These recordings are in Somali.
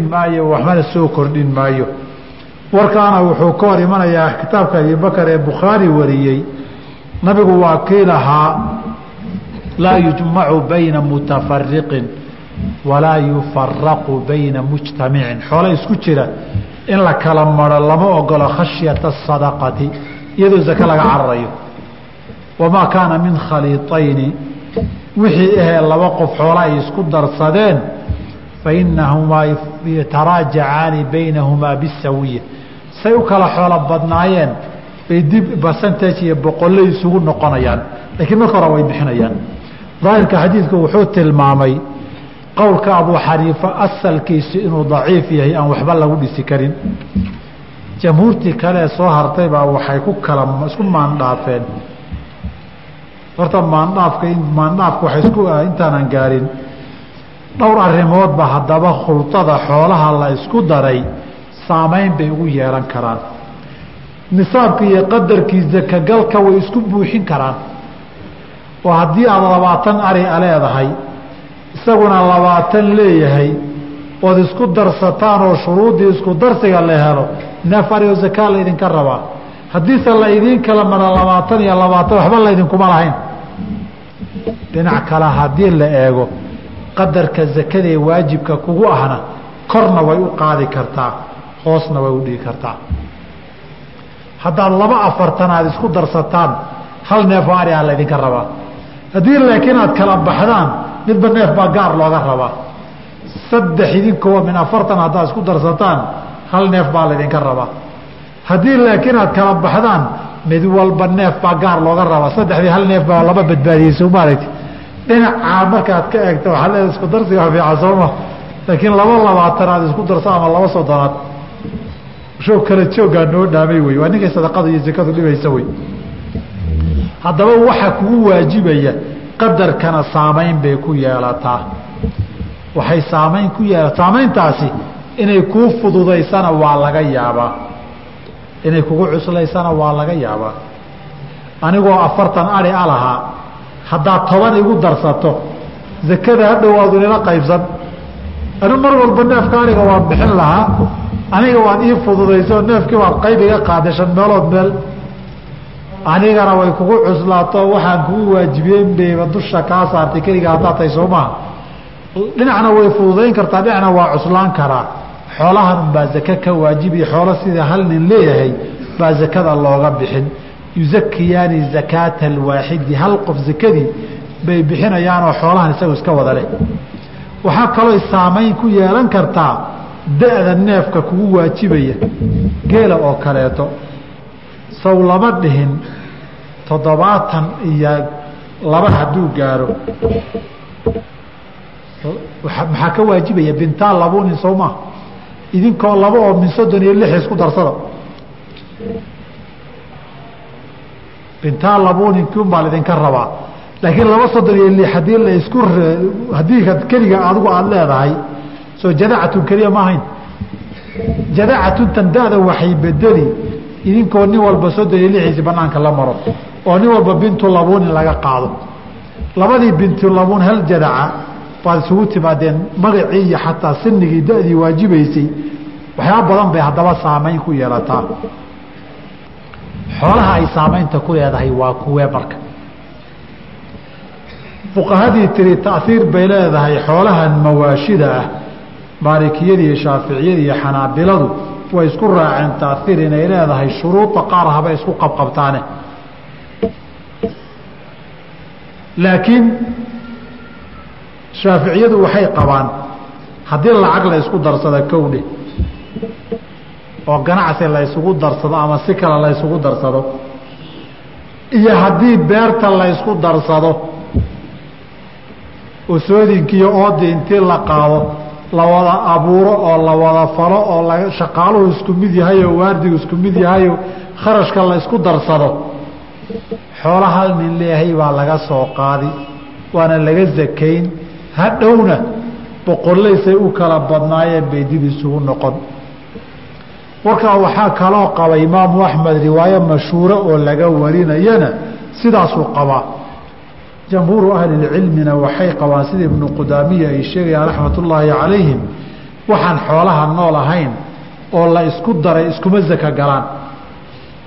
maayo waxbana soo kordhin maayo. Warkaana wuxuu ka hor imanayaa kitaabka abibakar ee bukhaari wariyey. Nabigu waa kii lahaa laa yujmacu bayna mutafariqin walaa yufaraqu bayna mujtamicin xoolo isku jira in la kala maro lama ogolo khashyata sadaqati iyadoo zake laga cararayo. Wamaa kaana min khaliiطayni wixii ahee laba qof xoola ay isku darsadeen fainahumaa yataraajacaani baynahumaa bisawiya say u kala xoolo badnaayeen bay dib barcentage iyo boqolley isugu noqonayaan laakiin marka hore way bixinayaan daahirka xadiidku wuxuu tilmaamay qowlka abuu xaniifa asalkiisu inuu daciif yahay aan waxba lagu dhisi karin jamhuurtii kalee soo hartay baa waxay ku kala isku maandhaafeen horta maandhaafka maandhaafka waxay isku intaanan gaarin dhowr arrimoodba haddaba khulطada xoolaha la isku daray saamayn bay ugu yeelan karaan. Nisaabka iyo qadarkii zakagalka way isku buuxin karaan. Oo haddii aada labaatan ari a leedahay isaguna labaatan leeyahay ood isku darsataan oo shuruuddii isku darsiga la helo neef ari oo zakaa laydinka rabaa. Haddiise la idiin kala mara labaatan iyo labaatan waxba laydinkuma lahayn. Dhinac kale haddii la eego qadarka zakadee waajibka kugu ahna korna way u qaadi kartaa hoosna way u dhigi kartaa. Haddaad laba afartan aad isku darsataan hal neef oo ari ah laydinka rabaa. Haddii laakiin aad kala baxdaan midba neef baa gaar looga rabaa. Saddex idinkoo min afartan haddaad isku darsataan hal neef baa laydinka rabaa. Haddii laakiin aad kala baxdaan mid walba neef baa gaar looga rabaa. Saddexdii hal neef baa laba badbaadiyey soo maaragti dhinacaa markaad ka eegto waxaa leeda isku darsiga fiican sooma laakiin laba labaatan aad isku darso ama laba soddonaad show kala joogaa noo dhaamay wey waa ninkay sadaqada iyo zakadu dhibaysa wey haddaba waxa kugu waajibaya qadarkana saamayn bay ku yeelataa. Waxay saamayn ku yeela saamayntaasi inay kuu fududaysana waa laga yaabaa. Inay kugu cuslaysana waa laga yaabaa. Anigoo afartan ari a lahaa haddaad toban igu darsato zakada hadhow waadu nila qaybsan. Anu mar walba neefka aniga waan bixin lahaa aniga waad ii fududayso neefkii waad qayb iga qaaday shan meelood meel. Anigana way kugu cuslaato waxaan kugu waajibiyeen bayba dusha kaa saartay keliga haddaad tahay soo maha dhinacna way fududayn kartaa dhinacna waa cuslaan karaa. Xoolahan unbaa zake ka waajibi xoolo sida hal nin leeyahay baa zakada looga bixin yuzakiyaani zakaata alwaaxidi hal qof zakadii bay bixinayaanoo xoolahan isagu iska wada leh waxaa kaloo saamayn ku yeelan kartaa da-da neefka kugu waajibaya geela oo kaleeto. Saw lama dhihin toddobaatan iyo laba hadduu gaaro. Maxaa ka waajibaya? Bintaa labunin soo maa idinkoo laba oo min soddon iyo lix isku darsada bintaa labuninki un baa laidinka rabaa. Laakiin laba soddon iyo lix haddii la isku haddii keliga adigu aada leedahay soo jadacatun keliya ma ahayn. Jadacatuntan da-da waxay bedeli idinkoo nin walba soddon iyo lixiisi banaanka la maro oo nin walba bintu labuunin laga qaado. Labadii bintu labuun hal jadaca baad isugu timaadeen magacii iyo xataa sinigii da-dii waajibaysay. Waxyaaba badan bay haddaba saamayn ku yeelataa xoolaha ay saamaynta ku leedahay waa kuwee marka? Fuqahadii tiri taiir bay leedahay xoolahan mawaashida ah maalikiyada iyo shaaficiyada iyo xanaabiladu. Way isku raaceen taiir inay leedahay shuruuda qaar habay isku qabqabtaane. Laakiin shaaficiyadu waxay qabaan haddii lacag la ysku darsada kowdhe oo ganacsi la ysugu darsado ama si kale la ysugu darsado iyo haddii beerta la ysku darsado oo soodinkiiyo oodii intii la qaado la wada abuuro oo la wada falo oo shaqaaluhu isku mid yahay oo waardigu isku mid yahayo kharashka la ysku darsado xoola hal nin leeyahay baa laga soo qaadi waana laga zakayn. Hadhowna boqollaysay u kala badnaayeen bay dib isugu noqon warkaa waxaa kaloo qaba imaamu axmed riwaayo mashhuuro oo laga warinayana sidaasuu qabaa. Jamhuuru ahlilcilmina waxay qabaan sida ibnu qudaamiya ay sheegayaan raxmat ullaahi calayhim waxaan xoolaha nool ahayn oo la isku daray iskuma zaka galaan.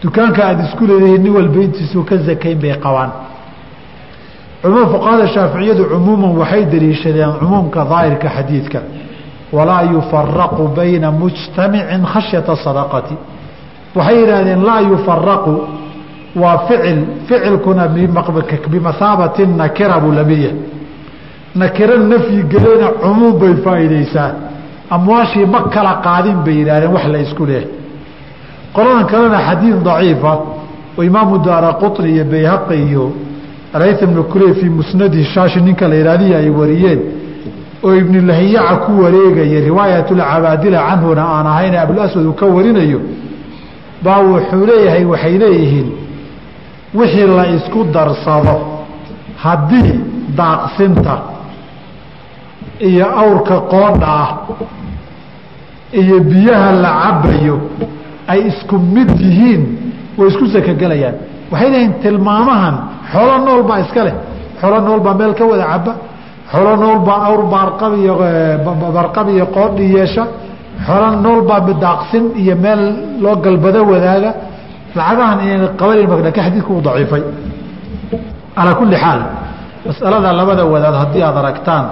Dukaanka aada isku leedahiin nin walba intiisuu ka zakayn bay qabaan. Cumuum fuqahada shaaficiyadu cumuuman waxay daliishadeen cumuumka daahirka xadiidka walaa yufaraqu bayna mujtamicin khashyata sadaqati. Waxay yidhaahdeen laa yufaraqu waa ficil ficilkuna bimahaabati nakira buu la mid yahay. Nakiro nafyi gelena cumuum bay faa'iideysaa amwaashii ma kala qaadin bay yidhahdeen wax la isku leehay qoladan kalena xadiid daciifa oo imaamu daara qطni iyo bayhaqi iyo alayth bnu kurey fii musnadi shaashi ninka la yihahdiy ay wariyeen oo ibnu lahiyaca ku wareegaya riwaayatulcabaadila canhuna aan ahayn abulaswad uu ka warinayo baa wuxuu leeyahay waxay leeyihiin wixii la isku darsado haddii daaqsinta iyo awrka qoodha ah iyo biyaha la cabayo ay isku mid yihiin way isku sakagelayaan waxay leeyihiin tilmaamahan xoolo nool baa iska leh xoolo nool baa meel ka wada caba xoolo nool baa awr barqab iyo qoodhi yeesha xoolo nool baa daaqsin iyo meel loo galbado wadaaga. Lacagahan inayna qabanan laakiin xadiidku uu daciifay. Calaa kulli xaal masalada labada wadaad haddii aad aragtaan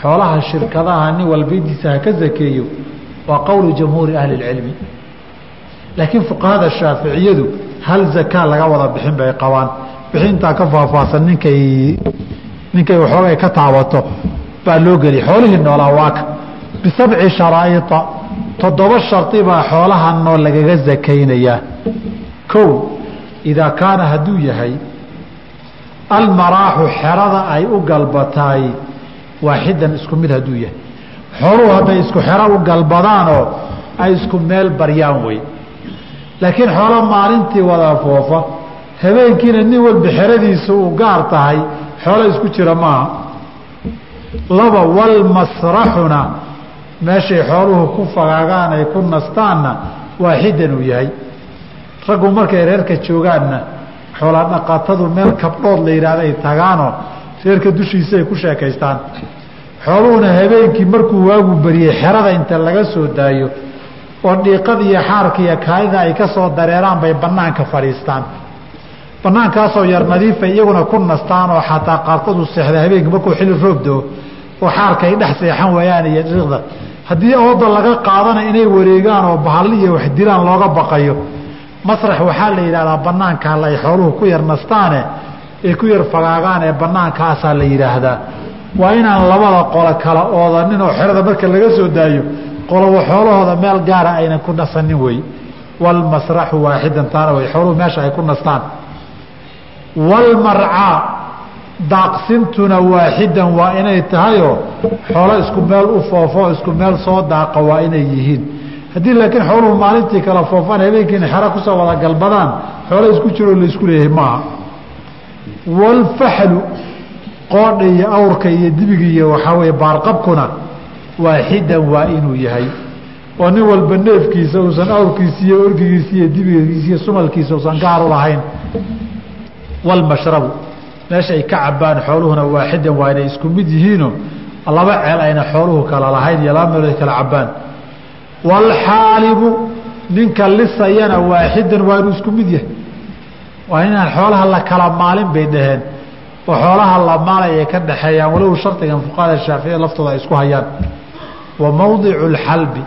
xoolaha shirkadaha nin walba intiisa ha ka zakeeyo waa qowlu jamhuuri ahli اlcilmi laakiin fuqahada shaaficiyadu hal zakaa laga wada bixin bay qabaan. Bixintaa ka faahfaahsan ninkay ninkay waxoogay ka taabato baa loo geliya xoolihii noolaa waaka bisabci sharaaita toddoba shardi baa xoolaha nool lagaga zakaynayaa. Kow idaa kaana hadduu yahay almaraaxu xerada ay u galbataay waaxidan isku mid hadduu yahay. Xooluhu hadday isku xero u galbadaanoo ay isku meel baryaan wey laakiin xoolo maalintii wada foofa habeenkiina nin walba xeradiisa uu gaar tahay xoolo isku jira maaha. Laba walmasraxuna meeshay xooluhu ku fagaagaan ay ku nastaanna waaxidan uu yahay. Raggu markay reerka joogaanna xoola dhaqatadu meel kabdhood la yidhaahda ay tagaanoo reerka dushiisa ay ku sheekaystaan. Xooluhuna habeenkii markuu waagu bariyey xerada inta laga soo daayo oo dhiiqada iyo xaarka iyo kaadida ay ka soo dareeraan bay banaanka fadhiistaan banaankaasoo yar nadiifay iyaguna ku nastaan oo xataa qaarkoodu seexda habeenkii markuu xili roogdoo oo xaarka ay dhex seexan waayaan iyo dhiiqda haddii ooda laga qaadana inay wareegaan oo bahalli iyo wax dilaan looga baqayo. Masrax waxaa la yidhahdaa banaankaa ay xooluhu ku yar nastaane ay ku yar fagaagaan ee banaankaasaa la yidhaahdaa. Waa inaan labada qolo kala oodanin oo xerada marka laga soo daayo qoloba xoolahooda meel gaara aynan ku nasanin wey. Walmasraxu waaxidan taana way xooluhu meesha ay ku nastaan walmarcaa daaqsintuna waaxidan waa inay tahayoo xoolo isku meel u foofo isku meel soo daaqa waa inay yihiin. Haddii laakiin xooluhu maalintii kala foofaan habeenkiina xero ku soo wada galbadaan xoolo isku jiroo laysku leeyahay maaha. Walfaxlu qoodha iyo awrka iyo dibiga iyo waxaa weye baarqabkuna waaxidan waa inuu yahay. Oo nin walba neefkiisa uusan awrkiisa iyo orgigiisa iyo dibigiisa iyo sumalkiisa uusan gaar lahayn walmashrabu meesha ay ka cabaan xooluhuna waaxidan waa inay isku mid yihiino laba ceel ayna xooluhu kala lahayn iyo laba meelood kala cabaan walxaalibu ninka lisayana waaxidan waa inuu isku mid yahay. Waa inaan xoolaha la kala maalin bay dhaheen. Oo xoolaha la maalay ka dhaxeeyaan walow shardigan fuqahada shaaficiya laftooda ay isku hayaan. Wa mawdicu lxalbi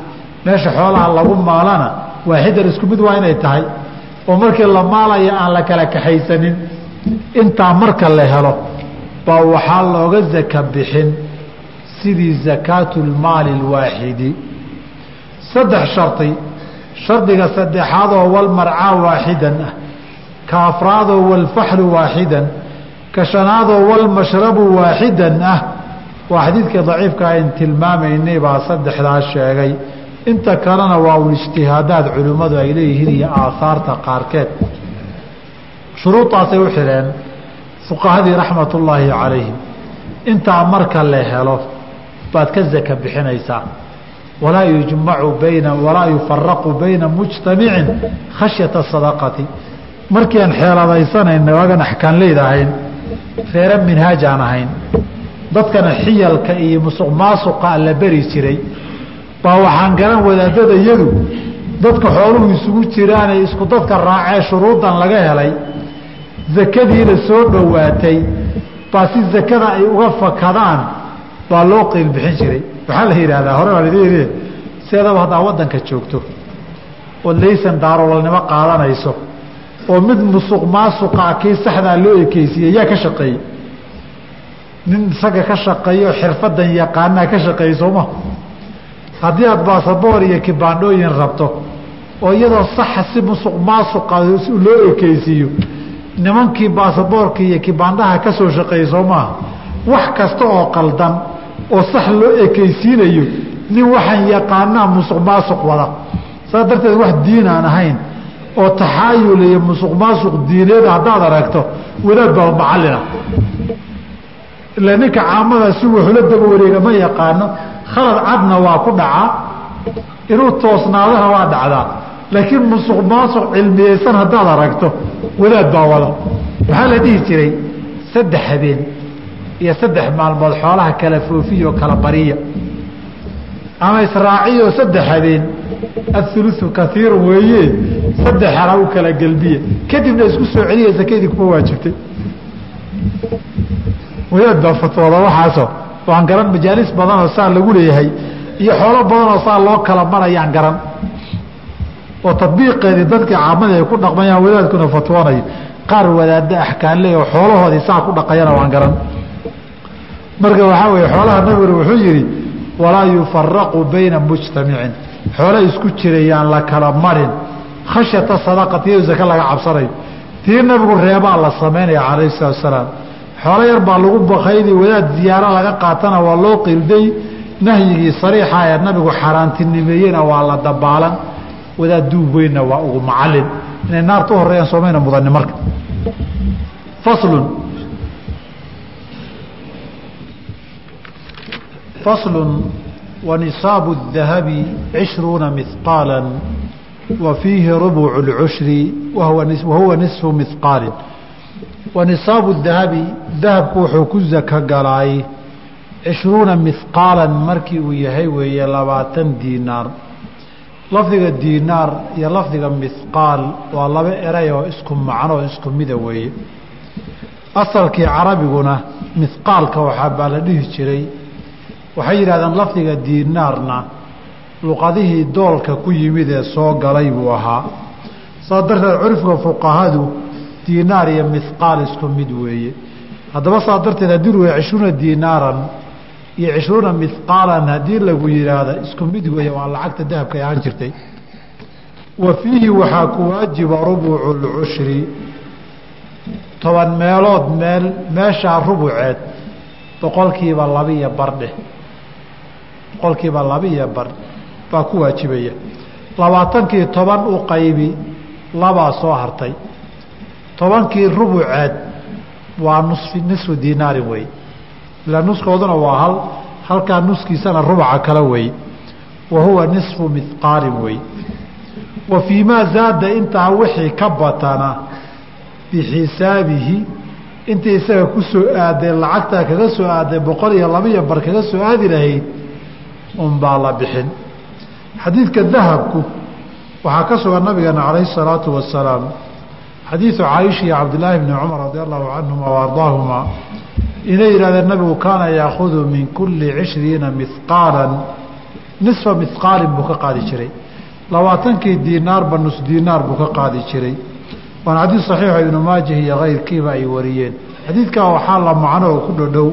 meesha xoolaha lagu maalana waaxidan isku mid waa inay tahay. Oo markii la maalaya aan la kala kaxaysanin intaa marka la helo baa waxaa looga zaka bixin sidii zakaatu lmaali lwaaxidi saddex shardi shardiga saddexaadoo walmarcaa waaxidan ah ka afraadoo walfaxlu waaxidan ka shanaadoo walmashrabu waaxidan ah. Waa xadiidkii daciifka ayn tilmaamaynay baa saddexdaas sheegay. Inta kalena waa ijtihaadaad culimmadu ay leeyihiin iyo aahaarta qaarkeed shuruudaasay u xidheen fuqahadii raxmatullaahi calayhim. Intaa marka la helo baad ka zaka bixinaysaa. Walaa yujmacu bayna walaa yufaraqu bayna mujtamicin khashyata sadaqati. Markii aan xeeladaysanayna waagan axkaan leedahayn reere minhaaj aan ahayn. Dadkana xiyalka iyo musuq maasuqa la beri jiray. Baa waxaan garan wadaadada iyadu dadka xooluhu isugu jiraanay isku dadka raacee shuruudan laga helay zakadiina soo dhowaatay baa si zakada ay uga fakadaan baa loo qiil bixin jiray. Waxaa la yidhahdaa hore baa sideedaba haddaa waddanka joogto ood laysan daaroolnimo qaadanayso oo mid musuq maasuqaa kii saxdaa loo ekeysiiyey yaa ka shaqeeyey. Nin isaga ka shaqeeyo xirfadan yaqaanaa ka shaqeeyey sooma haddii aad baasaboor iyo kibaandhooyin rabto oo iyadoo saxa si musuq maasuqa loo ekeysiiyo nimankii baasaboorka iyo kibaandhaha ka soo shaqeeyey soo wax kasta oo qaldan oo sax loo ekeysiinayo nin waxaan yaqaanaa musuq maasuq wada. Saas darteed wax diin aan ahayn oo taxaayul iyo musuq maasuq diineed haddaad aragto wadaad baa macallina. Ila ninka caamada si wuxula daba wareega ma yaqaano khalad cadna waa ku dhacaa inuu toosnaadana waa dhacdaa laakiin musuq maasuq cilmiyeysan haddaad aragto wadaad baa wada waxaa la dhihi jiray saddex habeen iyo saddex maalmood xoolaha kala foofiyo kala bariya. Ama israaciyo saddex habeen auluثu kaiiru weeye saddex hara u kala gelbiya kadibna isku soo celiya sakadii kuma waajibtay. Wadaad baa fatwooda waxaaso waan garan majaalis badanoo saa lagu leeyahay iyo xoolo badanoo saa loo kala marayaan garan oo tadbiiqeedii dadkii caamada ay ku dhaqmayaan wadaadkuna fatwoonayo qaar wadaada axkaanle oo xoolahoodii saa ku dhaqayana waan garan. Marka waxaa weeye xoolaha nabiguna wuxuu yihi walaa yufaraqu bayna mujtamicin xoole isku jirayaan la kala marin. Khashyata sadaqati iyo zake laga cabsanayo tii nabigu reebaa la samaynaya calayhi salaatu salaam xoolo yar baa lagu bakaydi wadaad ziyaaro laga qaatana waa loo qilday. Nahyigii sariixa ee nabigu xaaraantinimeeyena waa la dabaalan wadaad duub weynna waa ugu macalin inay naarta u horeeyaan soomayna mudani marka faslun faslun wanisaabu الdahabi cishruuna mihqaala wa fiihi rubuc اlcushri wahuwa nisfu mihqaalin wanisaabu dahabi dahabku wuxuu ku zaka galaay cishruuna mihqaalan markii uu yahay weeye labaatan diinaar lafdiga diinaar iyo lafdiga mihqaal waa laba eray oo isku macnoo isku mida weeye. Asalkii carabiguna mihqaalka waxaa baa la dhihi jiray. Waxay yidhahdeen lafdiga diinaarna luqadihii doolka ku yimid ee soo galay buu ahaa. Saa darteed curifka fuqahadu diinaar iyo mihqaal isku mid weeye. Haddaba saa darteed haddii lu cishruuna diinaaran iyo cishruuna mihqaalan haddii lagu yidhaahda isku mid weeye waa lacagta dahabka ahaan jirtay. Wa fiihi waxaa ku waajiba rubucu lcushri toban meelood meel meeshaa rubuceed boqolkiiba labiiyo bardheh boqolkiiba labiiyo bar baa ku waajibaya. Labaatankii toban u qaybi labaa soo hartay. Tobankii rubuceed waa nusfi nisfu dinaarin wey ilaa nuskooduna waa hal halkaa nuskiisana rubaca kale wey. Wa huwa nisfu mihqaalin wey. Wa fii maa zaada intaa wixii ka batana bixisaabihi intii isaga ku soo aaday lacagtaa kaga soo aaday boqol iyo labaiyo bar kaga soo aadi lahayd unbaa la bixin. Xadiidka dahabku waxaa ka sugan nabigeena calayhi الsalaatu wasalaam xadiidu caaisha iyo cabdillaahi bni cumar radi allahu canhuma wa inay yidhahdeen nabigu kaana yaakudu min kuli cishriina mihqaalan nisfa mihqaalin buu ka qaadi jiray. Labaatankii diinaarba nus diinaar buu ka qaadi jiray. Waana xadiid saxiixo ibnu maajah iyo kayrkiiba ay wariyeen. Xadiidkaa waxaa la macno oo ku dhodhow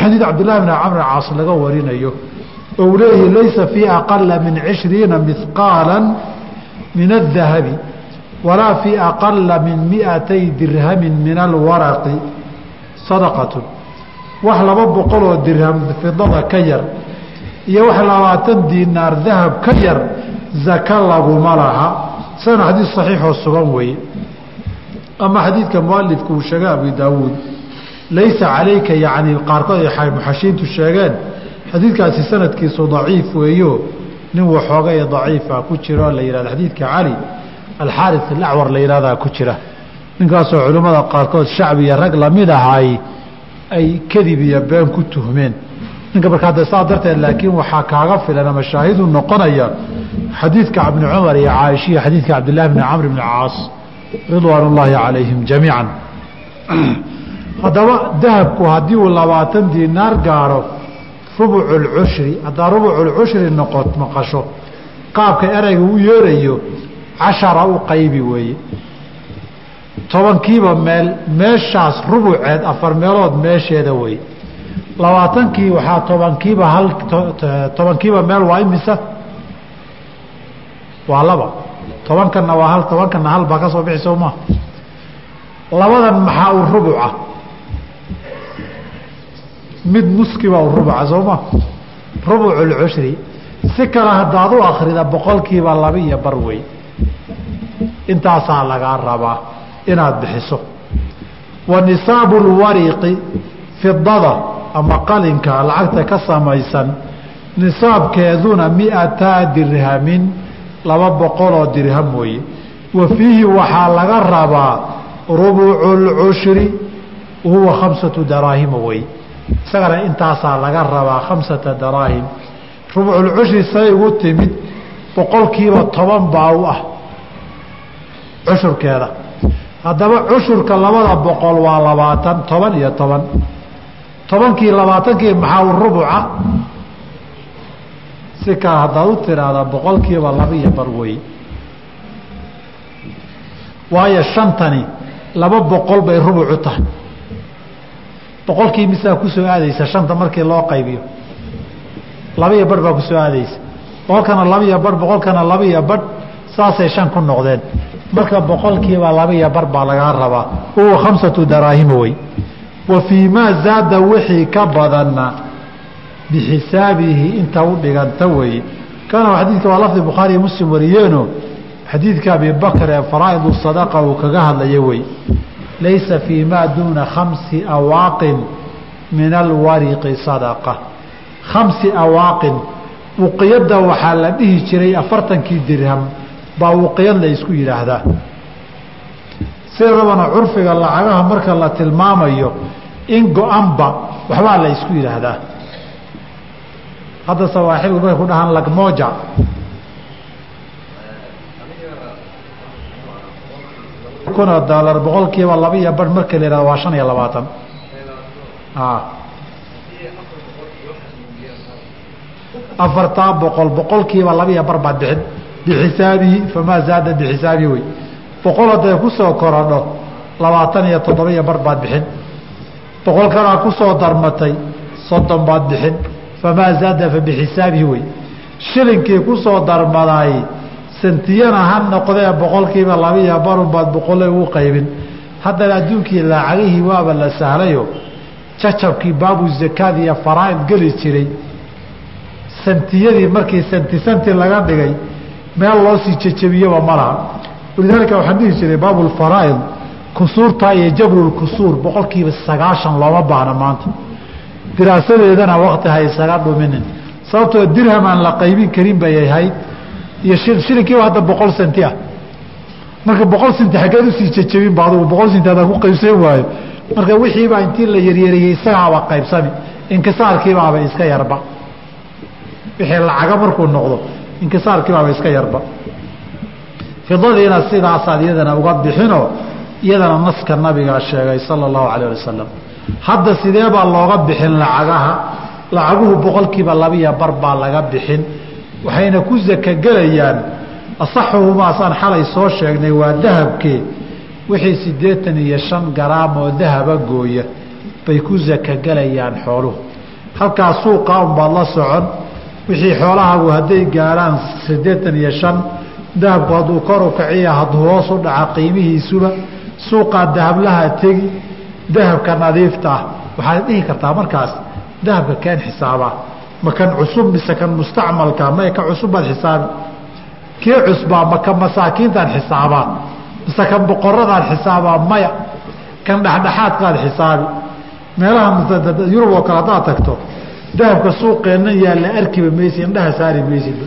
xadiid cabdillahi bni camr caas laga warinayo oo uu leeyahi laysa fii aqala min cishriina mihqaala min الdahabi walaa fii aqala min miatay dirhami min alwaraqi sadaqatu wax laba boqoloo dirham fidada ka yar iyo wax labaatan diinaar dahab ka yar zaka laguma laha. Isagana xadiid saxiixoo sugan weeye. Ama xadiidka mualifku uu sheegay abi daawuud laysa calayka yani qaarkood ay muxashiintu sheegeen. Xadiidkaasi sanadkiisu daciif weeyo. Nin waxoogay daciifa ku jiro la yihahdo xadiidka cali alxaaris alacwar la yihahdaa ku jira ninkaasoo culimmada qaarkood shacbi iyo rag la mid ahay ay kadib iyo been ku tuhmeen. Ninka markaa saa darteed laakiin waxaa kaaga filan ama shaahidu noqonaya xadiidka ibni cumar iyo caaishiya xadiidka cabdillahi bni camr bni caas ridwaan ullaahi calayhim jamiican. Haddaba dahabku haddii uu labaatan diinaar gaaro rubucu lcushri haddaa rubuculcushri noqot maqasho qaabka ereyga u yeerayo cashara u qaybi weeye tobankiiba meel meeshaas rubuceed afar meelood meesheeda wey labaatankii waxaa tobankiiba hal tobankiiba meel waa imisa waa laba. Tobankanna waa hal tobankanna hal baa ka soo bixi labadan maxaa u rubuca? Mid nuskiba u rubuca soo ma? Rubucu lcushri si kale haddaad u akrida boqolkiiba laba iyo bar wey intaasaa lagaa rabaa inaad bixiso. Wa nisaabu lwariqi fidada ama qalinka lacagta ka samaysan nisaabkeeduna miataa dirhamin laba boqoloo dirham weeye. Wa fiihi waxaa laga rabaa rubucu lcushri wahuwa khamsatu daraahima wey isagana intaasaa laga rabaa khamsata daraahim. Rubuculcushri say ugu timid boqolkiiba toban baa u ah cushurkeeda haddaba cushurka labada boqol waa labaatan toban iyo toban. Tobankii labaatankii maxaa u rubuca? Si kaa haddaad u tiraahdaa boqolkiiba laba iyo bar wey waayo shantani laba boqol bay rubucu tahay. Boqolkii misaa ku soo aadaysa shanta markii loo qaybiyo? Laba iyo barh baa ku soo aadaysa. Boqolkana laba iyo barh boqolkana laba iyo barh saasay shan ku noqdeen marka boqolkiiba laba iyo bar baa lagaa rabaa. Huwa khamsatu daraahima wey wa fii maa zaada wixii ka badanna bixisaabihi inta u dhiganta weeye kana xadiidka waa lafdi bukhaariiyo muslim wariyeeno. Xadiidka abi bakr ee faraa'idu sadaqa uu kaga hadlaya wey laysa fii maa duuna khamsi awaaqin min alwariqi sadaqa. Khamsi awaaqin uqiyadda waxaa la dhihi jiray afartankii dirham baa wuqiyad la isku yidhaahdaa. Sideedabana curfiga lacagaha marka la tilmaamayo in go-anba waxbaa la yidhaahdaa. Hadda sawaaxilku markay ku dhahaan lagmoja kuna doolar boqolkiiba laba iyo bar marka la yihahdo waa shan iyo labaatan. Afartaa boqol boqolkiiba laba iyo bar baad bixin bixisaabihi famaa zaada bixisaabihi wey boqol hadday ku soo korodho labaatan iyo toddoba iyo bar baad bixin boqol ku soo darmatay soddon baad bixin famaa zaada fa bixisaabihi wey shilinkii ku soo darmadaay sentiyana ha noqdee boqolkiiba labaiyo barun baad boqole ugu qaybin haddana adduunkii lacagihii waaba la sahlayo jacabkii baabu zakaad iyo faraaid geli jiray santiyadii markii santi santi laga dhigay meel loo sii jejebiyaba ma laha walidaalika waxaan dhihi jiray baabulfaraaid kusuurtaa iyo jabrulkusuur boqolkiiba sagaashan looma baahna maanta. Diraasadeedana wakti ha isaga dhuminin. Sababtoo dirham aan la qaybin karin bay ahayd iyo shilinkiiba hadda boqol senti ah. Marka boqol senti xaggeed u sii jejebin ba adugu boqol senti hadaan ku qaybsan waayo. Marka wixiibaa intii la yaryariyey isagaaba qaybsami. Inkisaarkiibaaba iska yarba. Wixii lacaga markuu noqdo inkisaarkiibaaba iska yarba. Fidadiina sidaasaad iyadana uga bixinoo iyadana naska nabigaa sheegay sala allahu calayh wasalam hadda sidee baa looga bixin lacagaha? Lacaguhu boqolkiiba labiya bar baa laga bixin. Waxayna ku sakagelayaan asaxuhumaasaan xalay soo sheegnay waa dahabkee. Wixii siddeetan iyo shan garaam oo dahaba gooya. Bay ku sakagelayaan xooluhu. Halkaa suuqa unbaad la socon wixii xoolahagu hadday gaarhaan siddeetan iyo shan dahabku hadduu kor u kaciya hadduu hoos u dhaca qiimihiisuba suuqaa dahablaha tegi dahabka nadiifta ah. Waxaad dhihi kartaa markaas dahabka keen xisaabaa ma kan cusub mise kan mustacmalka may ka cusubbaad xisaabi kii cusbaa ma kan masaakiintaan xisaabaa mise kan boqoradaan xisaabaa maya. Kan dhexdhexaadkaad xisaabi meelaha yurub oo kale haddaad tagto dahabka suuqeenna yaalla arkiba maysi indhaha saari maysiba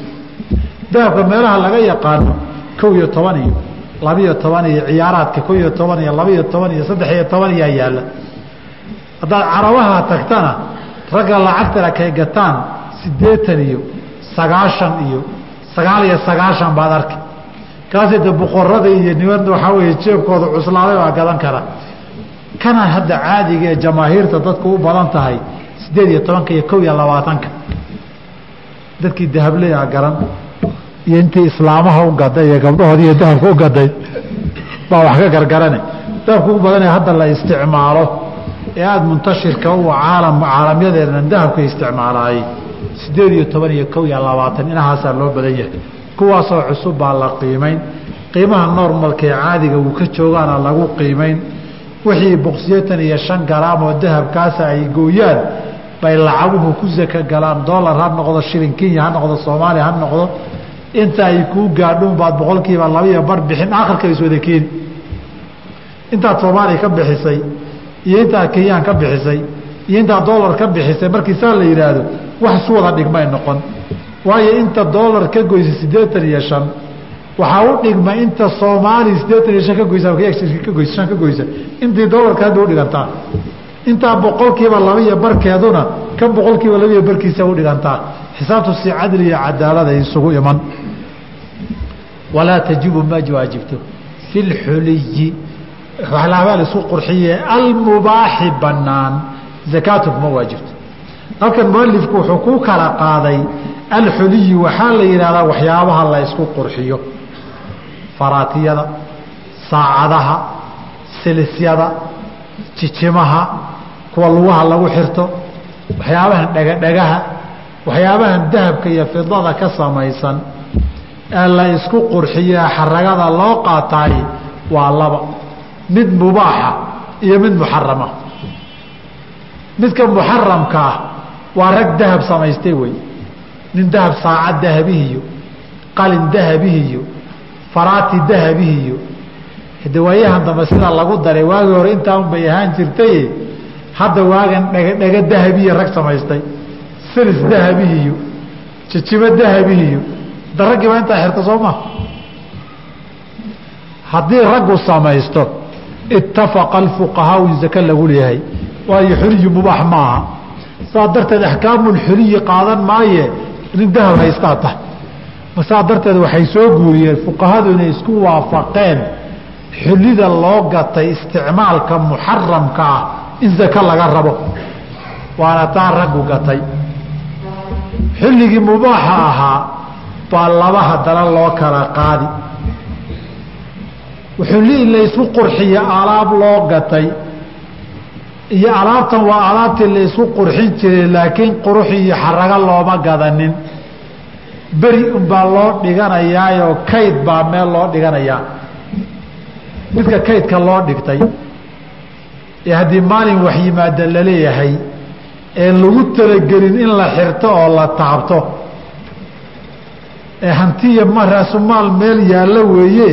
dahabka meelaha laga yaqaano kow iyo toban iyo labiyo toban iyo ciyaaraadka kow iyo toban iyo labaiyo toban iyo saddex iyo toban iyaa yaalla. Haddaad carabaha tagtana ragga lacagtana kay gataan siddeetan iyo sagaashan iyo sagaal iyo sagaashan baad arki. Kaasi de boqorada iyo niman waxaa weeye jeebkooda cuslaaday baa gadan kara. Kana hadda caadiga ee jamaahiirta dadku u badan tahay siddeed iyo tobanka iyo kow iyo labaatanka. Dadkii dahableyaa garan iyo intii islaamaha u gaday iyo gabdhahoodi iyo dahabka u gaday baa wax ka gargarane. Dahabka ugu badanee hadda la isticmaalo ee aada muntashirka u caalam caalamyadeena dahabka isticmaalaayey siddeed iyo toban iyo kow iyo labaatan inahaasaa loo badan yahay. Kuwaasoo cusub baa la qiimayn qiimaha normalka ee caadiga uu ka joogaana lagu qiimayn wixii boqsiyeetan iyo shan garaam oo dahabkaasa ay gooyaan bay lacaguhu ku saka galaan dolar ha noqdo shilin kenya ha noqdo soomaaliya ha noqdo inta ay kuu gaadhuun baad boqolkiiba labaiyo bar bixin akhirka is wada keeni intaad soomaaliya ka bixisay iyo intaad kenyaan ka bixisay iyo intaad dolar ka bixisay markii saa la yidhaahdo wax isu wada dhigmay noqon. Waayo inta dolar ka goysa siddeetan iyo shan waxaa u dhigma inta soomaaliya siddeetan iyo shan ka goysa ka goysa intii dolarka hadda u dhigantaa intaa boqolkiiba labaiyo barkeeduna kan boqolkiiba labaiyo barkiisa u xisaabtu si cadli iyo cadaalada isugu iman. Walaa tajibu ma waajibto fi lxuliyi waxlaabaa la isku qurxiye almubaaxi banaan zakaatu kuma waajibto halkan mualifku wuxuu ku kala qaaday alxuliyi waxaa la yidhahdaa waxyaabaha la isku qurxiyo. Faraatiyada saacadaha silisyada jijimaha kuwa lugaha lagu xirto waxyaabahan dhegadhegaha waxyaabahan dahabka iyo fidada ka samaysan ee la isku qurxiye xaragada loo qaataay waa laba. Mid mubaaxa iyo mid muxarama. Midka muxaramka ah waa rag dahab samaystay wey. Nin dahab saacad dahabihiyo qalin dahabihiyo faraati dahabihiyo. Hidawaayahan dambe sidaa lagu daray waagii hore intaa un ahaan jirtaye hadda waagan dhega dahabiya rag samaystay. Silis dahabihiyo jijibo dahabihiyo da raggiiba intaa xirta soo maa haddii raggu samaysto ittafaqa alfuqahaau in zake lagu leeyahay waayo xuliyu mubaax ma aha saa darteed axkaamulxuliyi qaadan maaye nin dahab haystaa tah saa darteed waxay soo guuriyeen fuqahadu inay isku waafaqeen xulida loo gatay isticmaalka muxaramka ah in zake laga rabo. Waana taa raggu gatay. Xilligii mubaaxa ahaa baa laba haddana loo kala qaadi. Xulli in laysku qurxiyo alaab loo gatay. Iyo alaabtan waa alaabtii laysku qurxin jiray laakiin qurux iyo xarago looma gadanin. Beri unbaa loo dhiganayaayoo kayd baa meel loo dhiganayaa midka kaydka loo dhigtay ee haddii maalin wax yimaada la leeyahay ee lagu talagelin in la xirto oo la taabto. Ee hantiya ma raasumaal meel yaallo weeye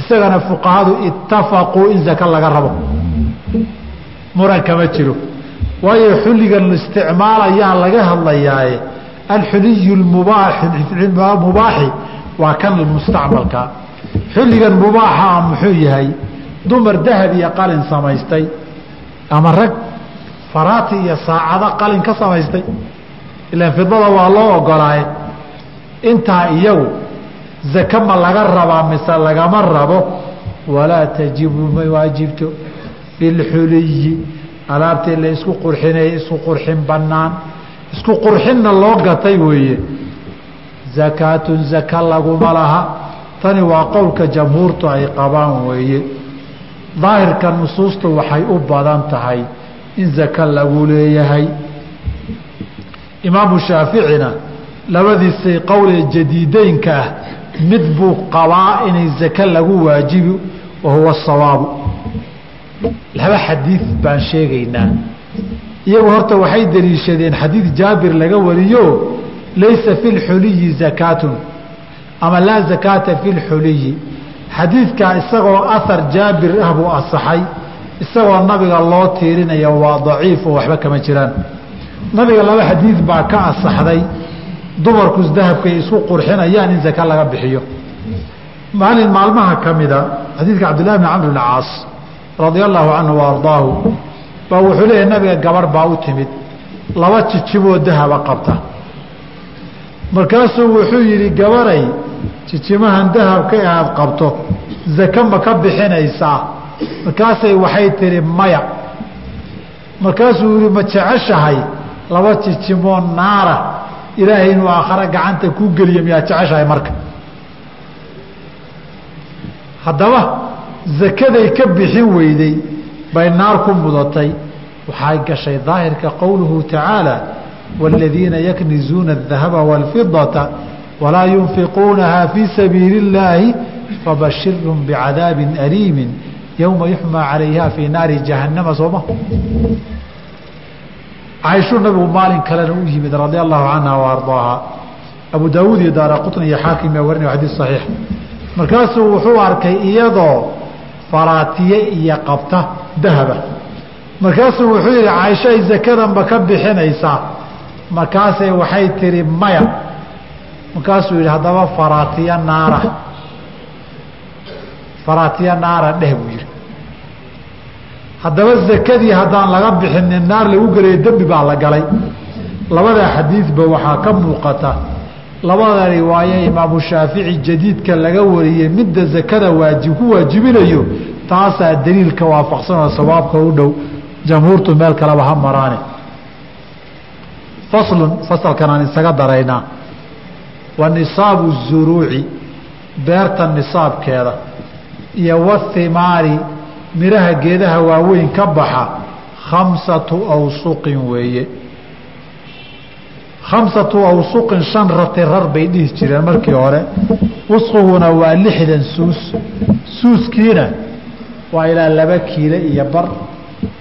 isagana fuqahadu itafaquu in zaka laga rabo. Muran kama jiro. Waayo xulligan isticmaalayaa laga hadlayaaye alxuliyu mubaaxi waa kan mustacmalka. Xulligan mubaaxa ah muxuu yahay dumar dahab iyo qalin samaystay ama rag faraati iyo saacado qalin ka samaystay. Ilaan fidada waa loo ogolaaye intaa iyagu zake ma laga rabaa mise lagama rabo? Walaa tajibu ma waajibto. Filxuliyi alaabtii la isku qurxinaya isku qurxin banaan isku qurxinna loo gatay weeye. Zakaatun zaka laguma laha. Tani waa qowlka jamhuurtu ay qabaan weeye daahirka nusuustu waxay u badan tahay in zaka lagu leeyahay. Imaamu shaaficina labadiisay qowlee jadiideynka ah mid buu qabaa inay zake lagu waajibi wa huwa laba xadiid baan sheegaynaa. Iyagu horta waxay daliishadeen xadiid jaabir laga wariyo laysa fi lxuliyi zakaatun ama laa zakaata fi lxuliyi xadiidkaa isagoo ahar jaabir ah buu asaxay isagoo nabiga loo tiirinaya waa daciif oo waxba kama jiraan. Nabiga laba xadiid baa ka asaxday dumarku dahabkay isku qurxinayaan in zaka laga bixiyo. Maalin maalmaha ka mida xadiidka cabdillahi bn camr bn caas radia allahu canhu wa baa wuxuu leeyahy nabiga gabarh baa u timid laba jijiboo dahaba qabta. Markaasuu wuxuu yidhi gabaray jijimahan dahabka ee aada qabto zake ma ka bixinaysaa? Markaasay waxay tihi maya. Markaasuu yihi ma jeceshahay laba jijimo naara? Ilaahay inuu aakhare gacanta kuu geliya miyaa jeceshahay marka? Haddaba zakaday ka bixin weyday bay naar ku mudatay. Waxay gashay daahirka qowluhu tacaala waaladiina yaknizuuna adahaba waalfidata walaa yunfiquunaha fii sabiili اllaahi fabashirhum bicadaabi aliimi yowma yuxmaa calayha fii naari jahannama sooma caaishuu nabigu maalin kalena u yimid radia allahu canha wa ardaaha abu daawuud iyo daara qutni iyo xaakim yaa warinaya xadiis saxiix markaasuu wuxuu arkay iyadoo faraatiye iyo qabta dahaba markaasuu wuxuu yihi caaisho ay zakadanba ka bixinaysaa markaasay waxay tihi maya markaasuu yihi haddaba faraatiya naara. Faraatiya naara dheh buu yihi haddaba zakadii haddaan laga bixinin naar lagu gelayo dembi baa la galay. Labada xadiidba waxaa ka muuqata. Labada riwaaye imaamu shaafici jadiidka laga wariyey midda zakada waajib ku waajibinayo taasaa daliilka waafaqsan oo sawaabka u dhow. Jamhuurtu meel kaleba ha maraane. Faslun fasalkan aan isaga daraynaa wa nisaabu zuruuci beerta nisaabkeeda iyo wathimaari midhaha geedaha waaweyn ka baxa khamsatu awsuqin weeye. Khamsatu awsuqin shan rati rar bay dhihi jireen markii hore. Wusqiguna waa lixdan suus. Suuskiina waa ilaa laba kiilo iyo bar.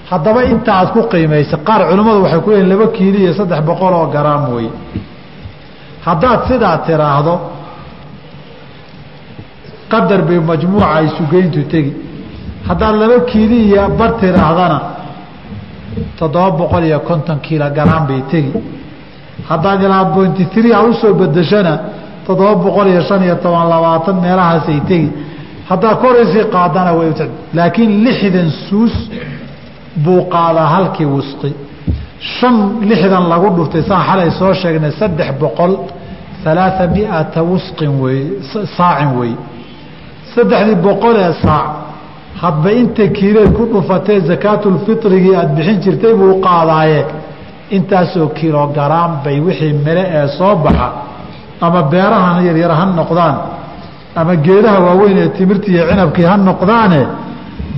Haddaba inta ku qiimaysa qaar culimmadu waxay ku leeyiin laba kiilo iyo saddex boqol oo garaam wey haddaad sidaa tiraahdo qadar bay majmuuca isugeyntu tegi. Haddaad laba kiilo iyo bar tiraahdana toddoba boqol iyo konton kiilo garaam bay tegi. Haddaad ilaa bointi three aad u soo bedeshana toddoba boqol iyo shan iyo toban labaatan meelahaasay tegi. Haddaad koraysii qaadana way laakiin lixdan suus buu qaadaa halkii wusqi shan lixdan lagu dhuftay saan xalay soo sheegnay saddex boqol alaaa miata wusqin wey saacin wey saddexdii boqol ee saac hadba inta kiileed ku dhufatee zakaatulfitrigii aada bixin jirtay buu qaadaaye intaasoo kilogaraam bay wixii mile ee soo baxa ama beerahan yaryar ha noqdaan ama geedaha waaweyn ee timirtii iyo cinabkii ha noqdaane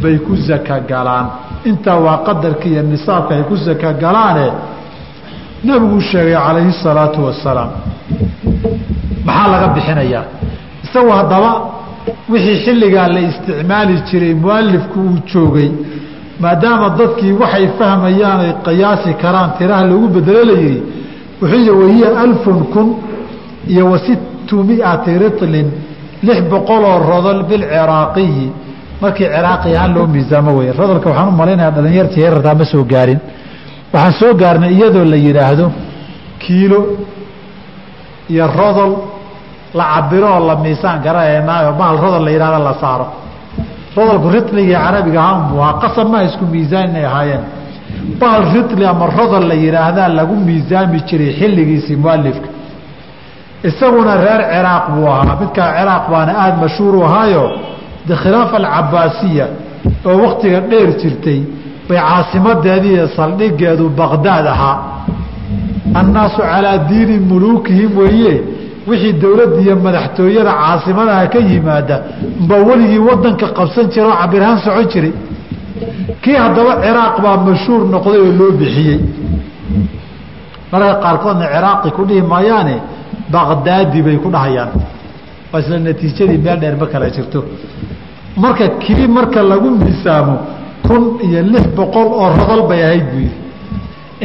bay ku zaka galaan intaa waa qadarkii iyo nisaabka ay ku zaka galaane nebiguu sheegay calayhi salaatu wasalaam maxaa laga bixinayaa isagu haddaba wixii xilligaa la isticmaali jiray mualifku uu joogay maadaama dadkii waxay fahmayaan ay qiyaasi karaan tiraha loogu bedelo la yihi wuxuu wahiya alfun kun iyo wa miati ritlin lix boqoloo rodol bilciraaqiyi markii ciraaqi ahaan loo miisaamo wey rodolka waxaan u malaynayaa dhalinyartii heerartaa ma soo gaarin. Waxaan soo gaarnay iyadoo la yidhaahdo kiilo iyo rodol la cabiro oo la miisaan garanaynaao bahal rodol la yidhahda la saaro. Rodolku ritligii carabiga ahaan buu ahaa. Qasab maha isku miisaan inay ahaayeen. Bahal ritli ama rodol la yidhaahdaa lagu miisaami jiray xilligiisii mualifka isaguna reer ciraaq buu ahaa. Midkaa ciraaq baana aada mashhuur u ahaayo khilaafa alcabaasiya oo waktiga dheer jirtay bay caasimadeedii saldhigeedu baqdaad ahaa. Annaasu calaa diini muluukihim weeye wixii dowladda iyo madaxtooyada caasimadaha ka yimaada baa weligii wadanka qabsan jira oo cabirhaan socon jiray. Kii haddaba ciraaq baa mashhuur noqday oo loo bixiyey. Mararka qaarkoodna ciraaqi ku dhihi maayaane baqdaadi bay ku dhahayaan waa isla natiijadii meel dheer ma kala jirto. Marka kii marka lagu miisaamo kun iyo lix boqol oo rodol bay ahayd buu yidhi.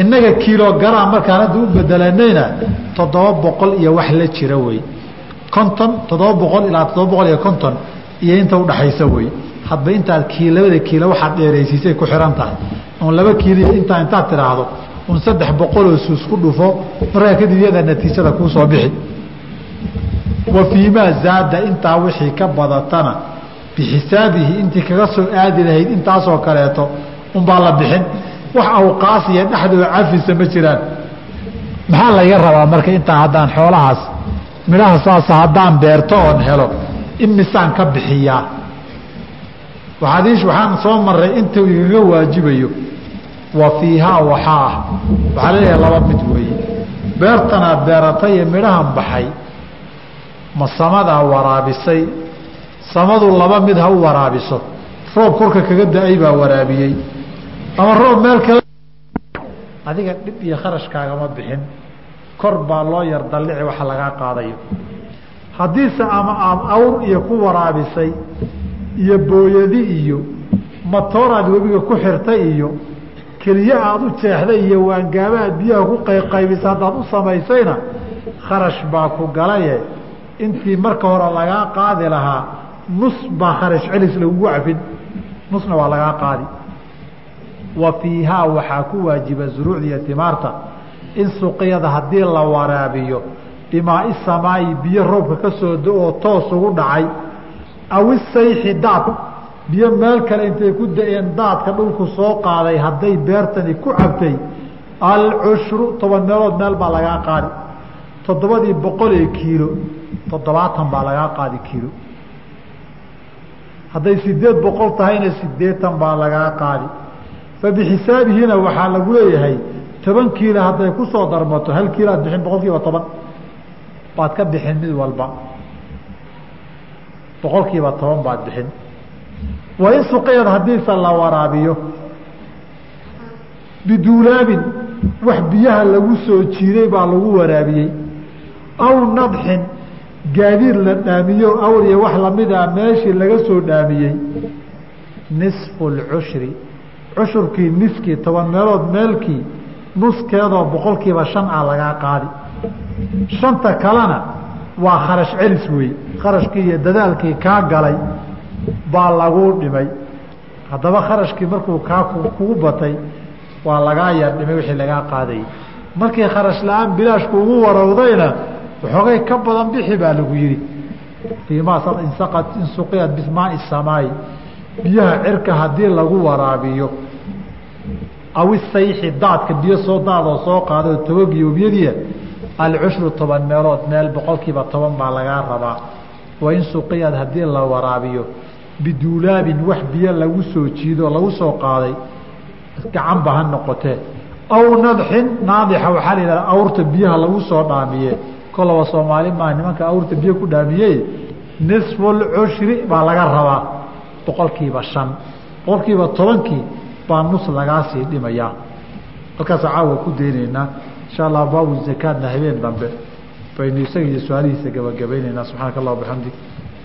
Innaga kilogaram markaan hadda u bedelanayna toddoba boqol iyo wax la jira wey. Konton toddoba boqol ilaa toddoba boqol iyo konton iyo inta udhaxaysa wey. Hadba intaad labada kiilo waxaad dheeraysiisay ku xihan tahay. Oon laba kiilo intaa intaad tidhaahdo un saddex boqoloo suus ku dhufo markaa kadib iyada natiijada kuu soo bixi wa fii maa zaada intaa wixii ka badatana. Bixisaabihi intii kaga soo aadi lahayd intaasoo kaleeto unbaa la bixin. Wax awqaas iyo dhexdooda cafisa ma jiraan. Maxaa laga rabaa marka intaa haddaan xoolahaas midhaha saasa haddaan beerto oon helo imisaan ka bixiyaa waaadiish waxaan soo maray intuu igaga waajibayo wa fiihaa waxaa ah. Waxaa la leeyahay laba mid weeye. Beertanaad beeratay ee midhahan baxay ma samadaa waraabisay? Samadu laba mid ha u waraabiso. Roob korka kaga da'ay baa waraabiyey. Ama roob meel kale adiga dhib iyo kharashkaagama bixin. Kor baa loo yar dallici waxa lagaa qaadayo. Haddiise ama aad awr iyo ku waraabisay iyo booyadi iyo matooraad webiga ku xirtay iyo keliye aada u jeexday iyo waangaabaad biyaha ku qayqaybisa haddaad u samaysayna kharash baa ku galaye intii marka hore lagaa qaadi lahaa nus baa kharash celis lagugu cafin nusna waa lagaa qaadi. Wa fiihaa waxaa ku waajiba zuruucda iyo timaarta. In suqyada haddii la waraabiyo bimaai samaayi biyo roobka ka soo da'oo toos ugu dhacay aw isayxi daad biyo meel kale intay ku da'een daadka dhulku soo qaaday hadday beertani ku cabtay alcushru toban meelood meel baa lagaa qaadi. Toddobadii boqol ee kiilo toddobaatan baa lagaa qaadi kiilo hadday sideed boqol tahayna sideetan baa lagaa qaadi. Fa bixisaabihiina waxaa lagu leeyahay toban kiilo hadday ku soo darmato hal kiilo aad bixin boqol kiiba toban. Baad ka bixin mid walba. Boqol toban baad bixin. Waa in haddiise la waraabiyo. Biduulaabin wax biyaha lagu soo jiiday baa lagu waraabiyey. Aw nadxin gaadiid la dhaamiyo awr iyo wax lamida meeshii laga soo dhaamiyey nisfu lcushri cushurkii niskii toban meelood meelkii nuskeedoo boqolkiiba shan ah lagaa qaadi. Shanta kalena waa kharash celis wey kharashkii iyo dadaalkii kaa galay baa laguu dhimay. Haddaba kharashkii markuu kaa kugu batay waa lagaa yar dhimay wixii lagaa qaadayay markii kharash la'aan bilaashku ugu warowdayna waxoogay ka badan bixi baa lagu yihi insuqiyat bismaai samaayi biyaha cirka haddii lagu waraabiyo. Aw isayxi daadka biyo soo daadoo soo qaadoo tawagiyo webiyadiia alcushru toban meelood meel boqolkiiba toban baa lagaa rabaa. Wain suqiyad haddii la waraabiyo biduulaabin wax biyo lagu soo jiido lagu soo qaaday gacanba ha noqotee. Aw nadxin naadixa waxaa la yidhahda awrta biyaha lagu soo dhaamiye kolaba soomaali maa nimanka awrta biyo ku dhaamiye nisfulcushri baa laga rabaa boqolkiiba shan boqolkiiba tobankii baa nus lagaa sii dhimayaa halkaasa caawa ku daynaynaa insha allah baabu zakaadna habeen dambe baynu isaga iyo su-aalihiisa gabagabaynaynaa subxaanaka allah bixamdig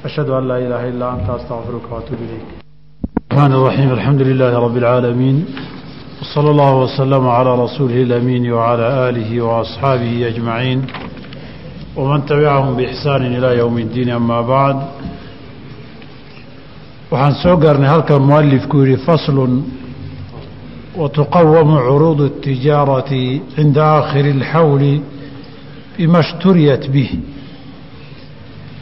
ashhadu an laa ilaaha illaa anta astaqfiruka waatuub ilayk الرحمن الرحيم الحمد لله رب العالمين وصلى الله وسلم على رسوله الأمين وعلى آله وأصحابه أجمعين ومن تبعهم بإحسان إلى يوم الدين أما بعد waxaan soo gaarnay halkan mualifku yihi fasl watuqawamu curuud الtijaaraةi cinda aakhiri اlxawli bima shturiyat bih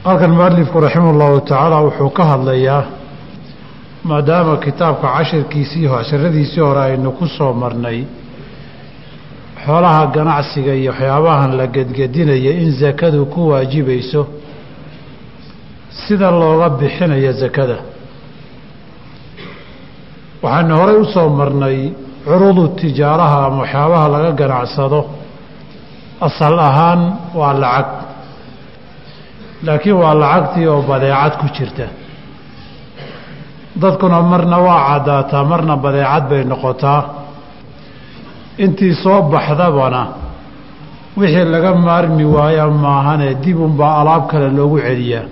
halkan mualifku raximah اllahu tacaala wuxuu ka hadlayaa maadaama kitaabka cashirkiisii casharadiisii hore aynu ku soo marnay xoolaha ganacsiga iyo waxyaabahan la gedgedinaya in sakadu ku waajibayso sida looga bixinayo sakada waxaanu horey u soo marnay curudu tijaaraha ama waxyaabaha laga ganacsado asal ahaan waa lacag. Laakiin waa lacagtii oo badeecad ku jirta. Dadkuna marna waa caddaataa marna badeecad bay noqotaa intii soo baxdabana wixii laga maarmi waaya maahane dib unbaa alaab kale loogu celiyaa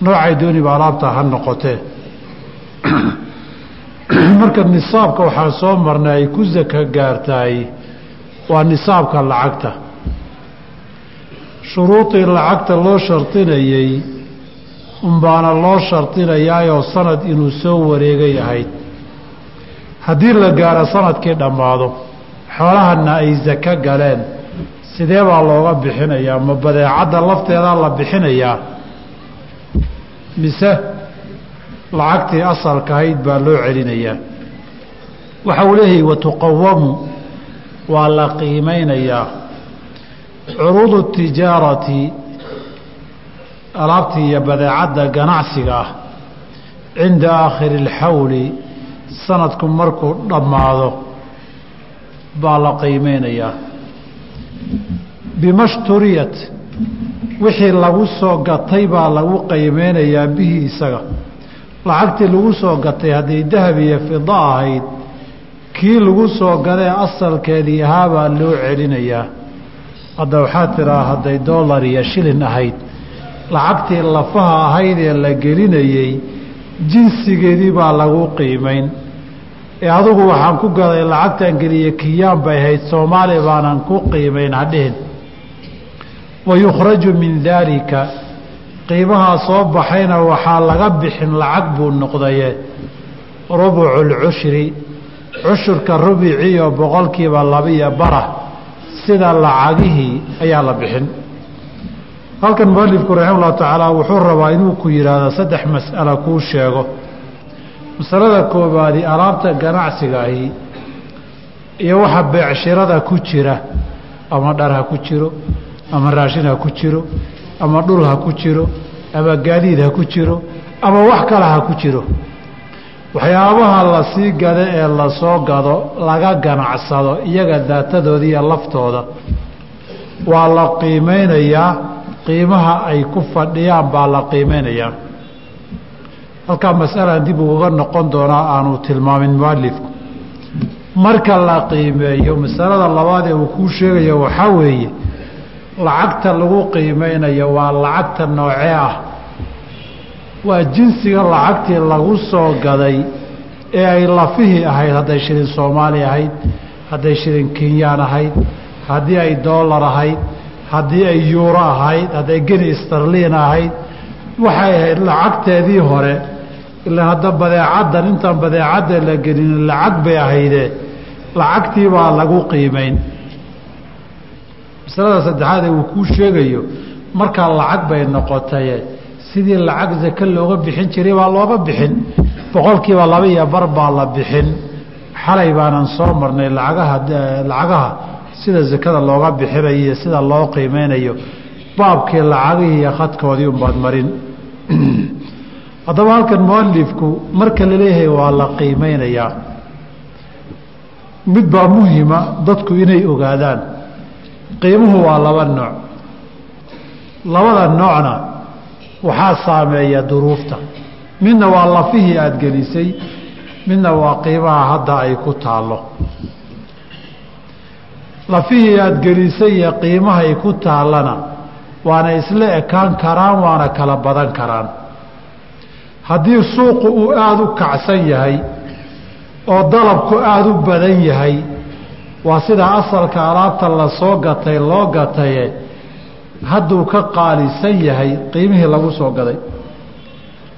noocay dooniba alaabta ha noqotee marka nisaabka waxaan soo marnay ay ku saka gaartahay waa nisaabka lacagta. Shuruudii lacagta loo shardinayey unbaana loo shardinayaayoo sanad inuu soo wareegay ahayd. Haddii la gaaro sannadkii dhammaado xoolahana ay sako galeen. Sidee baa looga bixinayaa? Ma badeecadda lafteedaa la bixinayaa? Mise lacagtii asalka ahayd baa loo celinayaa? Waxa uu leeyahay watuqawamu waa la qiimeynayaa curuudu tijaarati alaabtii iyo badeecadda ganacsiga ah cinda aakhiri اlxawli sanadku markuu dhammaado baa la qiimeynayaa bima shturiyat wixii lagu soo gatay baa lagu qiimeynayaa bihi isaga. Lacagtii lagu soo gatay hadday dahab iyo fida ahayd kii lagu soo gadee asalkeedii ahaabaa loo celinayaa. Hadda waxaa tiraa hadday dollar iyo shilin ahayd lacagtii lafaha ahayd ee la gelinayey jinsigeedii baa lagu qiimayn ee adugu waxaan ku gaday lacagtan geliye kiyaan bay ahayd soomaali baanan ku qiimayn hadhihin. Wa yukhraju min daalika qiimahaa soo baxayna waxaa laga bixin lacag buu noqdaye rubucu lcushri cushurka rubiciiyo boqolkiiba labiyo bara sida lacagihii ayaa la bixin. Halkan mualifku raxima ullahu tacaala wuxuu rabaa inuu ku yidhaahdo saddex mas'ala kuu sheego masalada koobaadi alaabta ganacsiga ahi iyo waxa beecshirada ku jira ama dhar ha ku jiro ama raashin ha ku jiro ama dhul ha ku jiro ama gaadiid ha ku jiro ama wax kale ha ku jiro. Waxyaabaha la sii gado ee la soo gado laga ganacsado iyaga daatadooda iyo laftooda waa la qiimeynayaa qiimaha ay ku fadhiyaan baa la qiimeynayaa halkaa masalan dib ugaga noqon doonaa aanu tilmaamin mualifku marka la qiimeeyo masalada labaad ee uu kuu sheegayo waxaa weeye lacagta lagu qiimeynayo waa lacagta noocee ah? Waa jinsiga lacagtii lagu soo gaday ee ay lafihii ahayd hadday shilin soomaali ahayd hadday shilin kenyaan ahayd haddii ay dollar ahayd haddii ay yuuro ahayd hadday geni starliin ahayd waxay ahayd lacagteedii hore ilaa hadda badeecaddan intaan badeecadda la gelin lacag bay ahaydee lacagtii baa lagu qiimeyn. Masalada saddexaad ee uu kuu sheegayo markaa lacag bay noqotaye sidii lacag zake looga bixin jiray baa looga bixin boqolkiiba laba iyo bar baa la bixin. Xalay baanan soo marnay lacagaha lacagaha sida zakada looga bixinayo iyo sida loo qiimeynayo baabkii lacagihii iyo khadkoodii unbaad marin haddaba halkan mualifku marka la leeyahay waa la qiimeynayaa mid baa muhima dadku inay ogaadaan. Qiimuhu waa laba nooc. Labada noocna waxaa saameeya duruufta. Midna waa lafihii aada gelisay midna waa qiimaha hadda ay ku taallo. Lafihii aada gelisay iyo qiimahay ku taallana waana isla ekaan karaan waana kala badan karaan haddii suuqu uu aada u kacsan yahay oo dalabku aada u badan yahay waa sida asalka alaabta la soo gatay loo gataye hadduu ka qaalisan yahay qiimihii lagu soo gaday.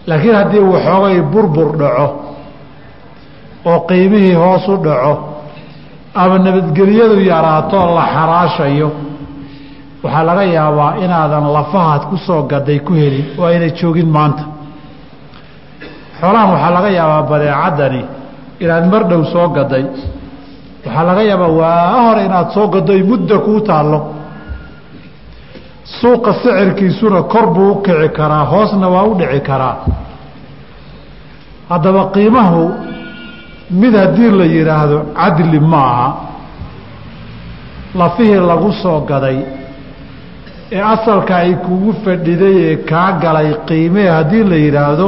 Laakiin haddii waxoogay burbur dhaco oo qiimihii hoos u dhaco ama nabadgelyadu yaraato la xaraashayo waxaa laga yaabaa inaadan lafahaad ku soo gaday ku helin oo ayna joogin maanta xoolahan waxaa laga yaabaa badeecaddani inaad mar dhow soo gaday. Waxaa laga yaabaa waa hore inaad soo gaddo ay mudda kuu taallo. Suuqa sicirkiisuna kor buu u kici karaa hoosna waa u dhici karaa. Haddaba qiimahu mid haddii la yidhaahdo cadli ma aha lafihii lagu soo gaday ee asalka ay kugu fadhiday ee kaa galay qiimee haddii la yidhaahdo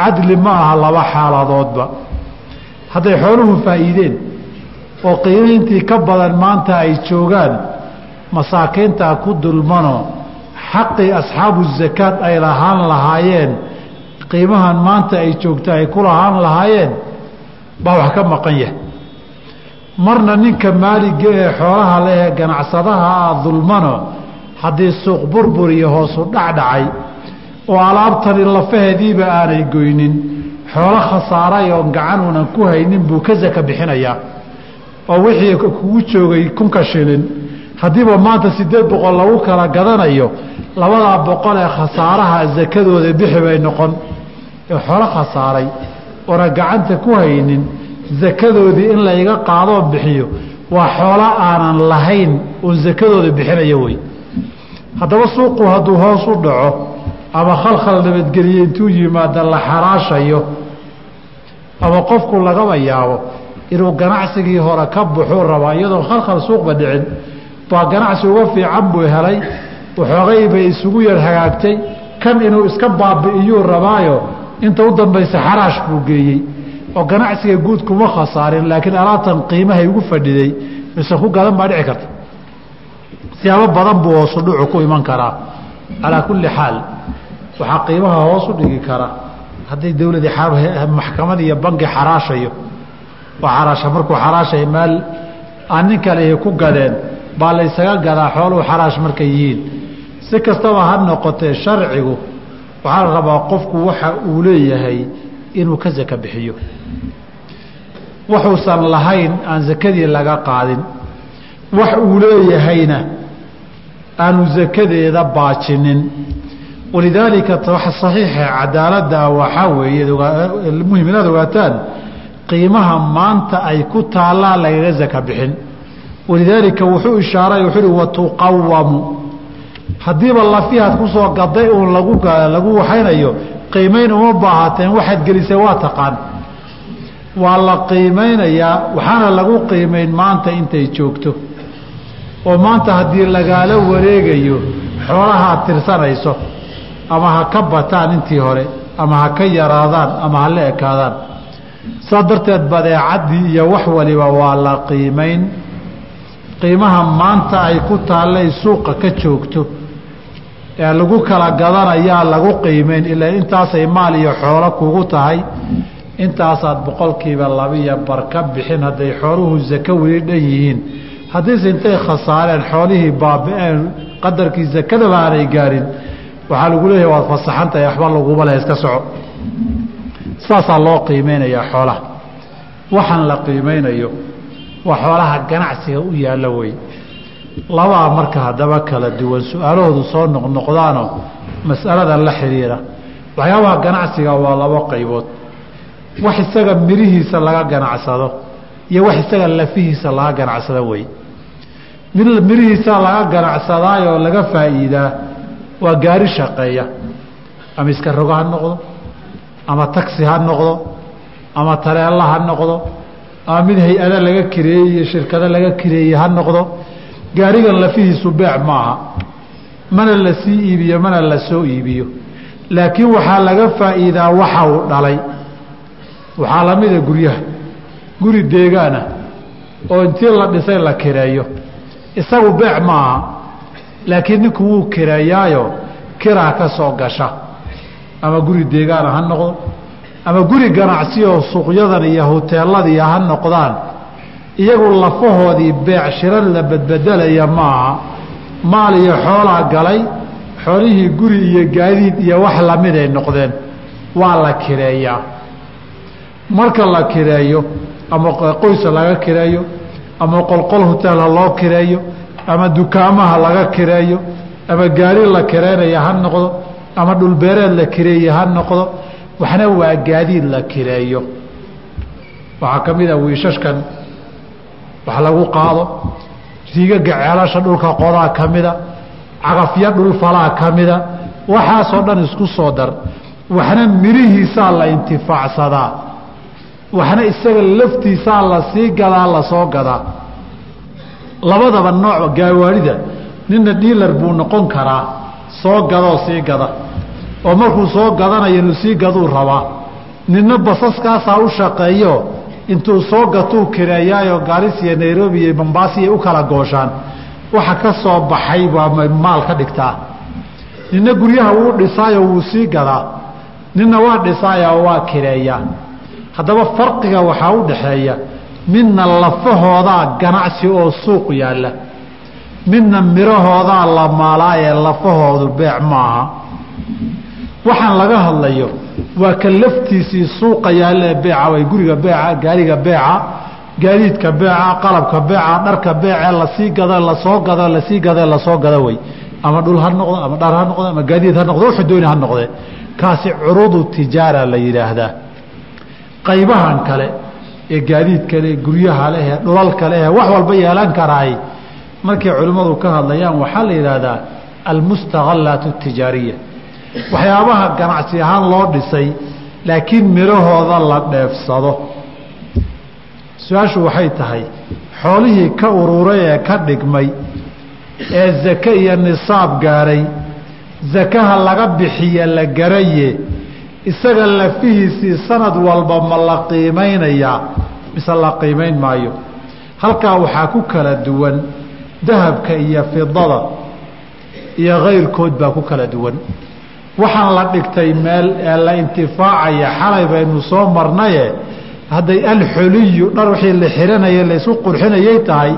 cadli ma aha laba xaaladoodba. Hadday xooluhu faa'iideen oo qiimihii intii ka badan maanta ay joogaan masaakiintaa ku dulmanoo xaqii asxaabu zakaad ay lahaan lahaayeen qiimahan maanta ay joogta ay ku lahaan lahaayeen baa wax ka maqan yahay. Marna ninka maaliga ee xoolaha lehee ganacsadaha ah dulmano haddii suuq burbur iyo hoosu dhacdhacay oo alaabtani lafaheediiba aanay goynin xoolo khasaaray oo gacan unan ku haynin buu ka saka bixinayaa. Oo wixii kugu joogay kunka shilin. Haddiiba maanta sideed boqol lagu kala gadanayo labadaa boqol ee khasaaraha sakadooda bixi bay noqon. Ee xoolo khasaaray oona gacanta ku haynin zakadoodii in layga qaadoo bixiyo waa xoolo aanan lahayn oo zakadooda bixinayo wey. Haddaba suuqu hadduu hoos u dhaco ama khalkhal nabadgeliye intuu yimaada la xaraashayo. Ama qofku lagaba yaabo inuu ganacsigii hore ka buxuu rabaa iyadoon khalkhal suuqba dhicin. Baa ganacsi uga fiican buu helay. Waxoogay bay isugu yar hagaagtay. Kan inuu iska baabi'iyuu rabaayo inta u dambaysa xaraash buu geeyey. Oo ganacsiga guud kuma khasaarin laakiin alaabtan qiimahay ugu fadhiday. Mise ku gadan baa dhici karta. Siyaabo badan buu hoosu dhucu ku iman karaa. Calaa kulli xaal waxaa qiimaha hoosu dhigi kara hadday dowladii maxkamad iyo banki xaraashayo. Xaraasha markuu xaraashay meel aan nin kale ku gadeen baa laysaga gadaa xooluhu xaraash markay yihiin. Si kastaba ha noqotee sharcigu waxaa la rabaa qofku waxa uu leeyahay inuu ka saka bixiyo. Waxuusan lahayn aan sakadii laga qaadin. Wax uu leeyahayna aanu sakadeeda baajinin walidaalika saxiixa cadaaladda waxaa weeye muhiim inaad ogaataan qiimaha maanta ay ku taallaan lagaga saka bixin walidaalika wuxuu ishaaray wuxuu uhi watuqawamu haddiiba lafihaad ku soo gaday uun lagu lagu waxaynayo qiimayn uma baahateen waxaad gelisay waa taqaan waa la qiimeynayaa waxaana lagu qiimayn maanta intay joogto oo maanta haddii lagaala wareegayo xoolahaad tirsanayso ama ha ka bataan intii hore ama ha ka yaraadaan ama ha la ekaadaan. Saa darteed badeecaddii iyo wax waliba waa la qiimayn qiimaha maanta ay ku taallay suuqa ka joogto ee lagu kala gadanayaa lagu qiimeyn ilaa intaasay maal iyo xoolo kugu tahay intaasaad boqolkiiba labiyo bar ka bixin hadday xooluhu sako weli dhan yihiin. Haddiise intay khasaareen xoolihii baabi'een qadarkii sakadaba aanay gaarin waxaa lagu leeyahay waad fasaxantahay waxba laguma leh iska soco. Saasaa loo qiimeynayaa xoolaha. Waxaan la qiimeynayo waa xoolaha ganacsiga u yaalla wey labaa marka haddaba kala duwan su'aalahoodu soo noqnoqdaanoo mas'alada la xidhiira waxyaabaha ganacsiga waa labo qaybood. Wax isaga mirihiisa laga ganacsado iyo wax isaga lafihiisa laga ganacsado wey mid mirihiisa laga ganacsadaayoo laga faa'iidaa waa gaari shaqeeya. Ama iska rogo ha noqdo ama taxi ha noqdo ama taleella ha noqdo ama mid hay'ada laga kireeyey iyo shirkado laga kireeyey ha noqdo. Gaarigan lafihiisu beec maaha. Mana la sii iibiyo mana la soo iibiyo. Laakiin waxaa laga faa'iidaa waxa uu dhalay. Waxaa la mida guryaha. Guri deegaana. Oo intii la dhisay la kireeyo. Isagu beec maaha laakiin ninku wuu kireeyaayo kiraa ka soo gasha. Ama guri deegaana ha noqdo. Ama guri ganacsi oo suuqyadan iyo huteeladiiya ha noqdaan. Iyagu lafahoodii beec shiran la badbedelaya maaha. Maal iyo xoolaa galay xoolihii guri iyo gaadiid iyo wax lamiday noqdeen. Waa la kireeyaa. Marka la kireeyo ama qoysa laga kireeyo ama qolqol huteelha loo kireeyo ama dukaamaha laga kireeyo ama gaari la kireynaya ha noqdo ama dhulbeereed la kireeye ha noqdo waxna waa gaadiid la kireeyo. Waxaa ka mid a wiishashkan wax lagu qaado riigaga ceelasha dhulka qodaa ka mida cagafyo dhulfalaa ka mida waxaasoo dhan isku soo dar waxna mirihiisaa la intifaacsadaa waxna isaga laftiisaa la sii gadaa la soo gadaa labadaba nooc gaawaarida nina dhiilar buu noqon karaa soo gadoo sii gada. Oo markuu soo gadanayo inuu sii gaduu rabaa nina basaskaasaa u shaqeeyo intuu soo gatuu kireeyaayoo gaaris iyo nairobi iyo mombaasiya u kala gooshaan. Waxa ka soo baxay waa maal ka dhigtaa. Nina guryaha wuu dhisaayo wuu sii gadaa nina waa dhisaaya oo waa kireeyaa. Haddaba farqiga waxaa u dhaxeeya midna lafahoodaa ganacsi oo suuq yaalla. Midna mirahoodaa la maalaayee lafahoodu beec maaha. Waxaan laga hadlayo waa ka laftiisii suuqa yaalee beeca way guriga beeca gaariga beeca gaadiidka beeca qalabka beeca dharka beece la sii gado la soo gado la sii gado la soo gado wey ama dhul ha noqdo ama dhar ha noqdo ama gaadiid ha noqdo wuxuu dooni ha noqdee kaasi curuudu tijaara la yidhaahdaa. Qaybahan kale ee gaadiidka leh guryaha leh dhulalka leh wax walba yeelan karaay. Markay culimmadu ka hadlayaan waxaa la yidhaahdaa almustaqalaat tijaariya. Waxyaabaha ganacsi ahaan loo dhisay laakiin midhahooda la dheefsado. Su'aashu waxay tahay xoolihii ka ururay ee ka dhigmay ee zake iyo nisaab gaadhay zakaha laga bixiye la garaye isaga lafihiisii sanad walba ma la qiimaynayaa mise la qiimayn maayo. Halkaa waxaa ku kala duwan dahabka iyo fidada iyo kayrkood baa ku kala duwan. Waxaan la dhigtay meel ee la intifaacaya xalay baynu soo marnaye hadday alxuliyu dhar wixii la xihanayay laysku qurxinayay tahay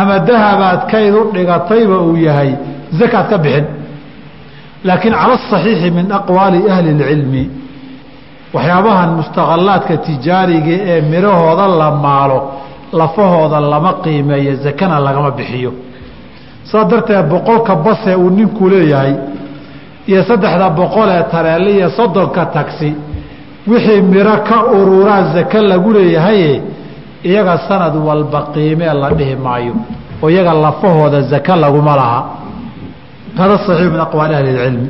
ama dahabaad kayd u dhigatayba uu yahay zakaad ka bixin laakiin cala asaxiixi min aqwaali ahli اlcilmi waxyaabahan mustaqalaadka tijaariga ee midhahooda la maalo lafahooda lama qiimeeyo zakana lagama bixiyo. Saa darteed boqolka base uu ninku leeyahay iyo saddexda boqol ee tareele iyo soddonka tagsi wixii midho ka ururaa zake lagu leeyahaye iyaga sanad walba qiimee la dhihi maayo oo iyaga lafahooda zake laguma laha hada saxiix min aqwaali ahli اlcilmi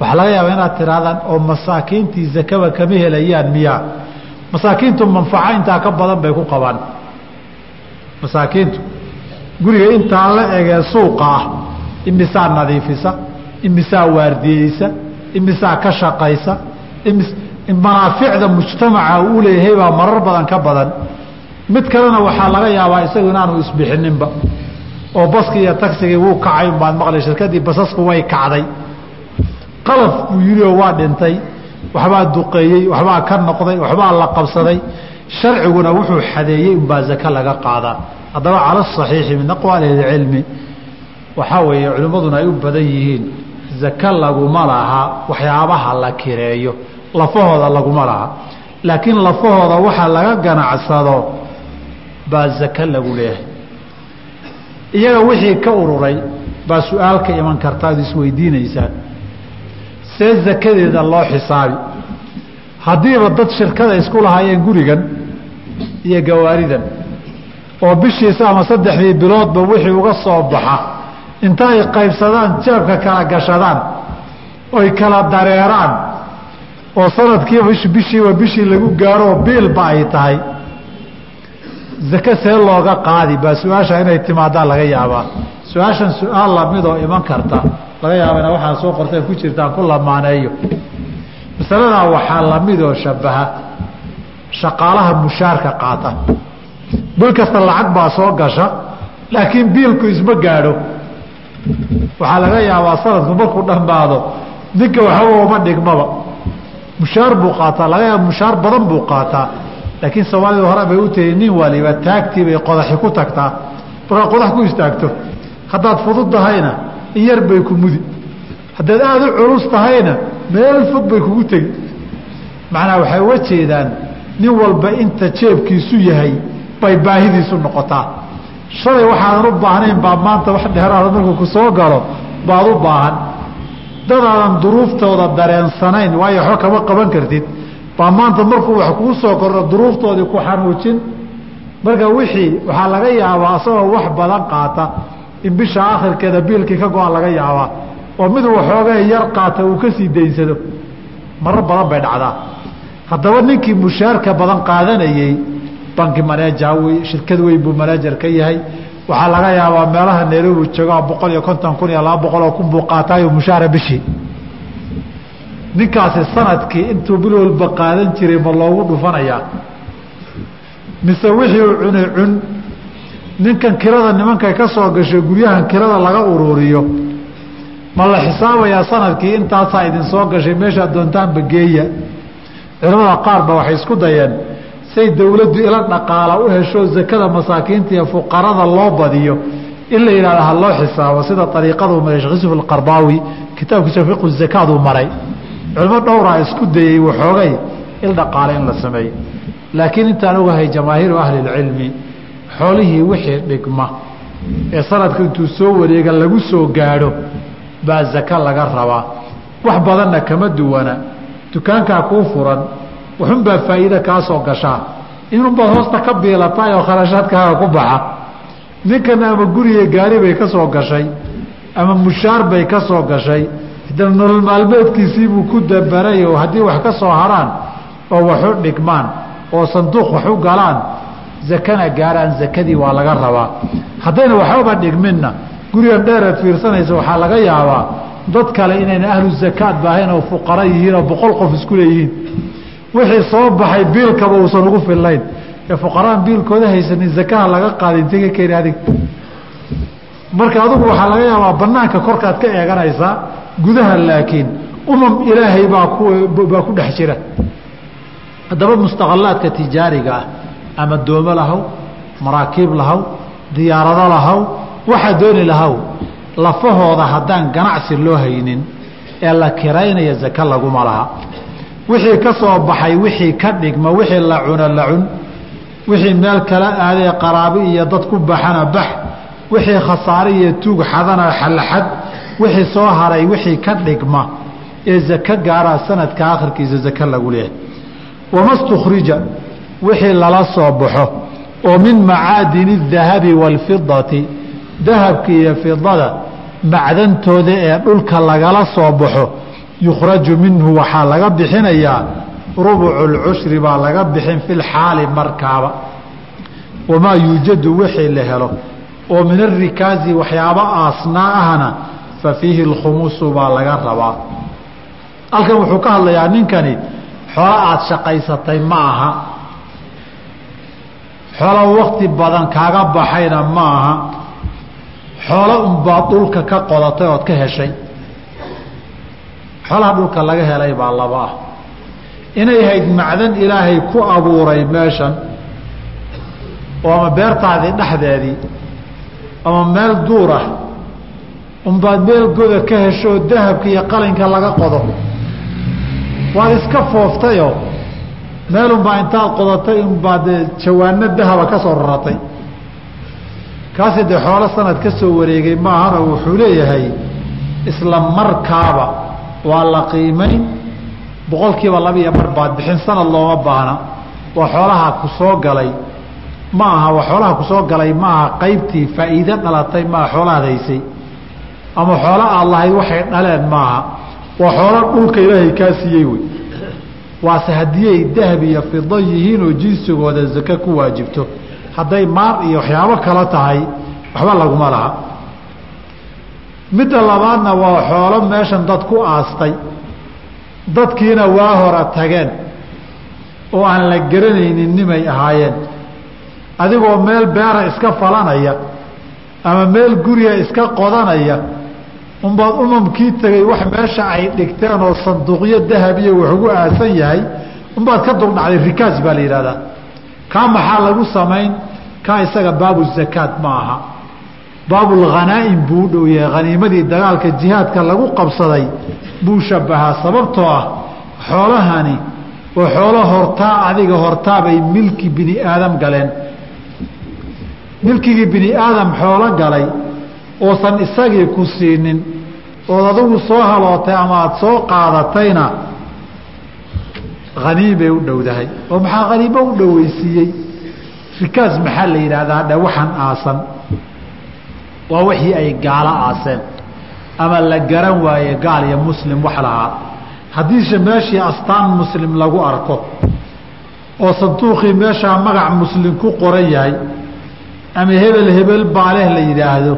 waxaa laga yaabaa inaad tihaahdaan oo masaakiintii zakaba kama helayaan miyaa masaakiintu manfaco intaa ka badan bay ku qabaan. Masaakiintu. Guriga intaa la egee suuqa ah imisaa nadiifisa imisaa waardiyeysa imisaa ka shaqaysa manaaficda mujtamaca uu leeyahay baa marar badan ka badan. Mid kalena waxaa laga yaabaa isagu oo baskii iyo tagsigii wuu kacay baad maqlay shirkadii basasku way kacday. Qalaf buu yidhi oo waa dhintay. Waxbaa duqeeyey waxbaa ka noqday waxbaa la qabsaday. Sharciguna wuxuu xadeeyey unbaa zake laga qaadaa. Haddaba cala asaxiixi min aqwaali ahlicilmi waxaa weeye culimmaduna ay u badan yihiin. Zake laguma laha waxyaabaha la kireeyo. Lafahooda laguma laha. Laakiin lafahooda waxa laga ganacsado baa zake lagu leeyahay iyaga wixii ka ururay baa su'aal ka iman karta ad isweydiinaysaa see zakadeeda loo xisaabi. Haddiiba dad shirkada isku lahaayeen gurigan iyo gawaaridan oo bishiisa ama saddexdii biloodba wixii uga soo baxa inta ay qaybsadaan jeebka kala gashadaan oy kala dareeraan oo sanadkiiba bishiiba bishii lagu gaaro oo biilba ay tahay zake see looga qaadi baa su'aasha inay timaadaa laga yaabaa. Su'aashan su'aal lamidoo iman karta laga yaabana waxaa soo qortay ku jirtaan ku lamaaneeyo. Masaladaa waxaa lamidoo shabaha shaqaalaha mushaarka qaata. Bil kasta lacag baa soo gasha laakiin biilku isma gaadho. Waxaa laga yaabaa sanadku markuu dhammaado ninka waxba uma dhigmaba mushaar buu qaataa laga yaaba mushaar badan buu qaataa laakiin soomaalida hore bay u tiri nin waliba taagtii bay qodaxi ku tagtaa. Markaa qodax ku istaagto haddaad fudud tahayna in yar bay ku mudi. Haddaad aada u culus tahayna meel fog bay kugu tegi. Macnaa waxay uga jeedaan nin walba inta jeebkiisu yahay bay baahidiisu noqotaa. Shalay waxaadan u baahnayn baa maanta wax dheeraada markuu ku soo galo baad u baahan. Dadaadan duruuftooda dareensanayn waayo waxba kama qaban kartid maanta markuu wax kuu soo kordho duruuftoodii ku xanuujin. Marka wixii waxaa laga yaabaa asagoo wax badan qaata. In bisha akhirkeeda biilkii ka go-a laga yaabaa. Oo mid waxoogay yar qaata uu ka sii daynsado marar badan bay dhacdaa. Haddaba ninkii mushaarka badan qaadanayey banki maneja wey shirkad weyn buu manejar ka yahay. Waxaa laga yaabaa meelaha nairobi joogaa boqol iyo konton kun iyo laba boqol oo kun buu qaataayo mushaara bishii ninkaasi sannadkii intuu bil walba qaadan jiray ma loogu dhufanayaa. Mise wixii uu cunay cun ninkan kirada nimankay ka soo gashay guryahan kirada laga uruuriyo ma la xisaabayaa sannadkii intaasaa idin soo gashay meeshaad doontaanba geeya. Culamada qaar ba waxay isku dayeen say dowladdu ila dhaqaala u hesho zakada masaakiinta iyo fuqarada loo badiyo in la yidhahdo ha loo xisaabo sida ariiqaduu maray shekh yusuf alqarbaawi kitaabkiisa fiqu zakaaduu maray culimo dhowraa isku dayey waxoogay il dhaqaale in la sameeyo laakiin intaan ogahay jamaahiiru ahli lcilmi xoolihii wixii dhigma ee sanadka intuu soo wareega lagu soo gaadho baa zaka laga rabaa. Wax badanna kama duwana dukaankaa kuu furan waxunbaa faa'iida kaa soo gashaa. Inunbaad hoosta ka biilatay oo kharashaadkaaga ku baxa ninkana ama guriga gaari bay ka soo gashay ama mushaar bay ka soo gashay nolol maalmeedkiisiibuu ku dabaray oo haddii wax ka soo haraan oo waxu dhigmaan oo sanduuq wax u galaan zakana gaaraan zakadii waa laga rabaa. Haddayna waxbaba dhigminna gurigan dheeraad fiirsanaysa waxaa laga yaabaa dad kale inayna ahlu zakaad baahayn oo fuqara yihiin oo boqol qof isku leeyihiin. Wixii soo baxay biilkaba uusan ugu fillayn. Ee fuqaraan biilkooda haysanin zakaha laga qaada intay ka keeni adig. Marka adugu waxaa laga yaabaa banaanka korkaad ka eeganaysaa gudaha laakiin umam ilaahay baa baa ku dhex jira. Haddaba mustaqalaadka tijaariga ah ama doomo lahaw maraakiib lahaw diyaarado lahaw waxaa dooni lahaw lafahooda haddaan ganacsi loo haynin ee la kiraynaya zaka laguma laha. Wixii ka soo baxay wixii ka dhigma wixii la cuno la cun. Wixii meel kala aadee qaraabi iyo dad ku baxana bax. Wixii khasaare iyo tuug xadana xalaxad wixii soo haray wixii ka dhigma ee zake gaaraa sanadka akhirkiisa zake lagu leeyahay. Wamastukhrija wixii lala soo baxo oo min macaadini اdahabi waalfidati dahabka iyo fidada macdantooda ee dhulka lagala soo baxo yukhraju minhu waxaa laga bixinayaa rubucu lcushri baa laga bixin fi lxaali markaaba. Wamaa yuujadu wixii la helo oo min arikaazi waxyaabo aasnaa ahna fa fiihi اlkhumusu baa laga rabaa. Halkan wuxuu ka hadlayaa ninkani xoolo aada shaqaysatay ma aha. Xoolo wakti badan kaaga baxayna ma aha. Xoolo unbaad dhulka ka qodatay ood ka heshay. Xoolaha dhulka laga helay baa laba ah. Inay hayd macdan ilaahay ku abuuray meeshan oo ama beertaadii dhexdeedii ama meel duur ah unbaad meel goda ka hesho oo dahabka iyo qalinka laga qodo. Waad iska fooftayoo meelunbaa intaad qodatay unbaad jawaano dahaba ka soo raratay. Kaasi dee xoolo sanad ka soo wareegay maahano wuxuu leeyahay isla markaaba waa la qiimayn boqolkiiba laba iyo bar baad bixin sanad looma baahna waa xoolaha ku soo galay. Ma aha waa xoolaha ku soo galay ma aha qaybtii faa'iide dhalatay maaha xoolahaad haysay ama xoolo aad waxay dhaleen maaha. Waa xoolo dhulka ilaahay kaa siiyey wey. Waase haddii ay dahab iyo fido yihiin oo jinsigooda zake ku waajibto. Hadday maar iyo waxyaabo kala tahay waxba laguma laha. Midda labaadna waa xoolo meeshan dad ku aastay. Dadkiina waa hora tageen oo aan la garanaynin nimay ahaayeen. Adigoo meel beera iska falanaya ama meel guriga iska qodanaya unbaad umamkii tegay wax meesha ay dhigteen oo sanduuqyo dahabiya wax ugu aasan yahay unbaad ka duldhacday rikaas baa la yidhahdaa. Kaa maxaa lagu samayn? Kaa isaga baabu zakaat ma aha. Baabulghanaa'im buu dhow yahay. Haniimadii dagaalka jihaadka lagu qabsaday buu shabahaa sababtoo ah xoolahani oo xoolo hortaa adiga hortaabay milki bini aadam galeen. Milkigii bini aadam xoolo galay oosan isagii ku siinin ood adigu soo halootay ama aada soo qaadatayna haniimay u dhowdahay. oo maxaa haniimo u dhoweysiiyey? Rikaas maxaa la yidhaahdaa? Dhe waxaan aasan. Waa wixii ay gaalo aaseen. Ama la garan waaye gaal iyo muslim wax lahaa haddiise meeshii astaan muslim lagu arko oo sanduuqii meeshaa magac muslim ku qoran yahay ama hebel hebel baaleh la yidhaahdo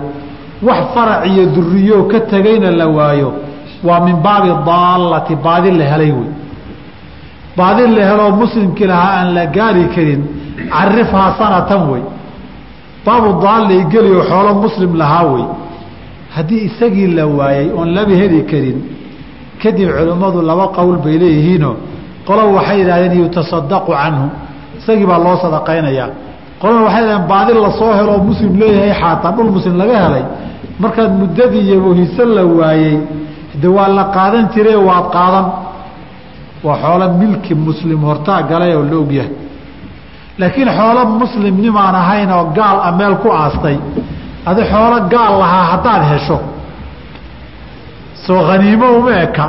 wax farac iyo duriyoo ka tegayna la waayo waa min baabi daallati baadi la helay wey baadi la heloo muslimkii lahaa aan la gaari karin carifhaa sanatan wey baabu daallay geliyo xoolo muslim lahaa wey haddii isagii la waayey oon laba heli karin kadib culimmadu laba qowl bay leeyihiinoo qolo waxay yidhahdeen yutasadaqu canhu. Isagii baa loo sadaqaynayaa. Qolana waxay yidhahdeen baadi la soo heloo muslim leeyahay xaataa dhul muslim laga helay markaad muddadii iyo wahiso la waayey de waa la qaadan jire waad qaadan waa xoolo milki muslim hortaa galay oo la ogyahay laakiin xoolo muslimnimaan ahayn oo gaal a meel ku aastay adi xoolo gaal lahaa haddaad hesho soo haniimo uma eka.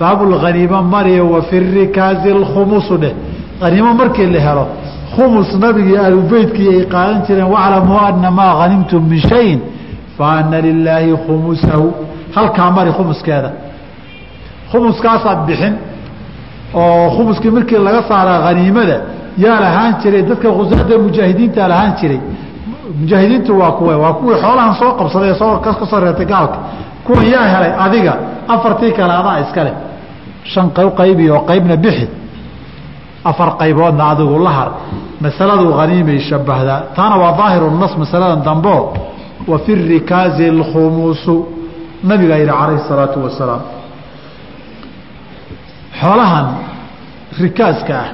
Baabulhaniimo mariya wa fi rikaazi alkhumusu dheh. Haniimo markii la helo khumus nabigii ahlubeytkii ay qaadan jireen waclamuu ana maa hanimtum min shayin fa ana lilaahi khumusahu. Halkaa mari khumuskeeda khumuskaasaad bixin. Oo khumuskii markii laga saaraa haniimada yaa lahaan jiray. Dadka khusaada mujaahidiinta lahaan jiray. Mujaahidiintu waa kuwe waa kuwii xoolahan soo qabsaday soo ka soo reertay gaalka. Kuwan yaa helay adiga afartii kale adaa iskale shan qaybi oo qaybna bixi. Afar qayboodna adigu la har. Masaladu haniimay shabahdaa. Taana waa daahiru nas masaladan dambeo wa fi rikaazi alkhumuusu. Nabigaa yidhi calayhi salaatu wasalaam xoolahan rikaaska ah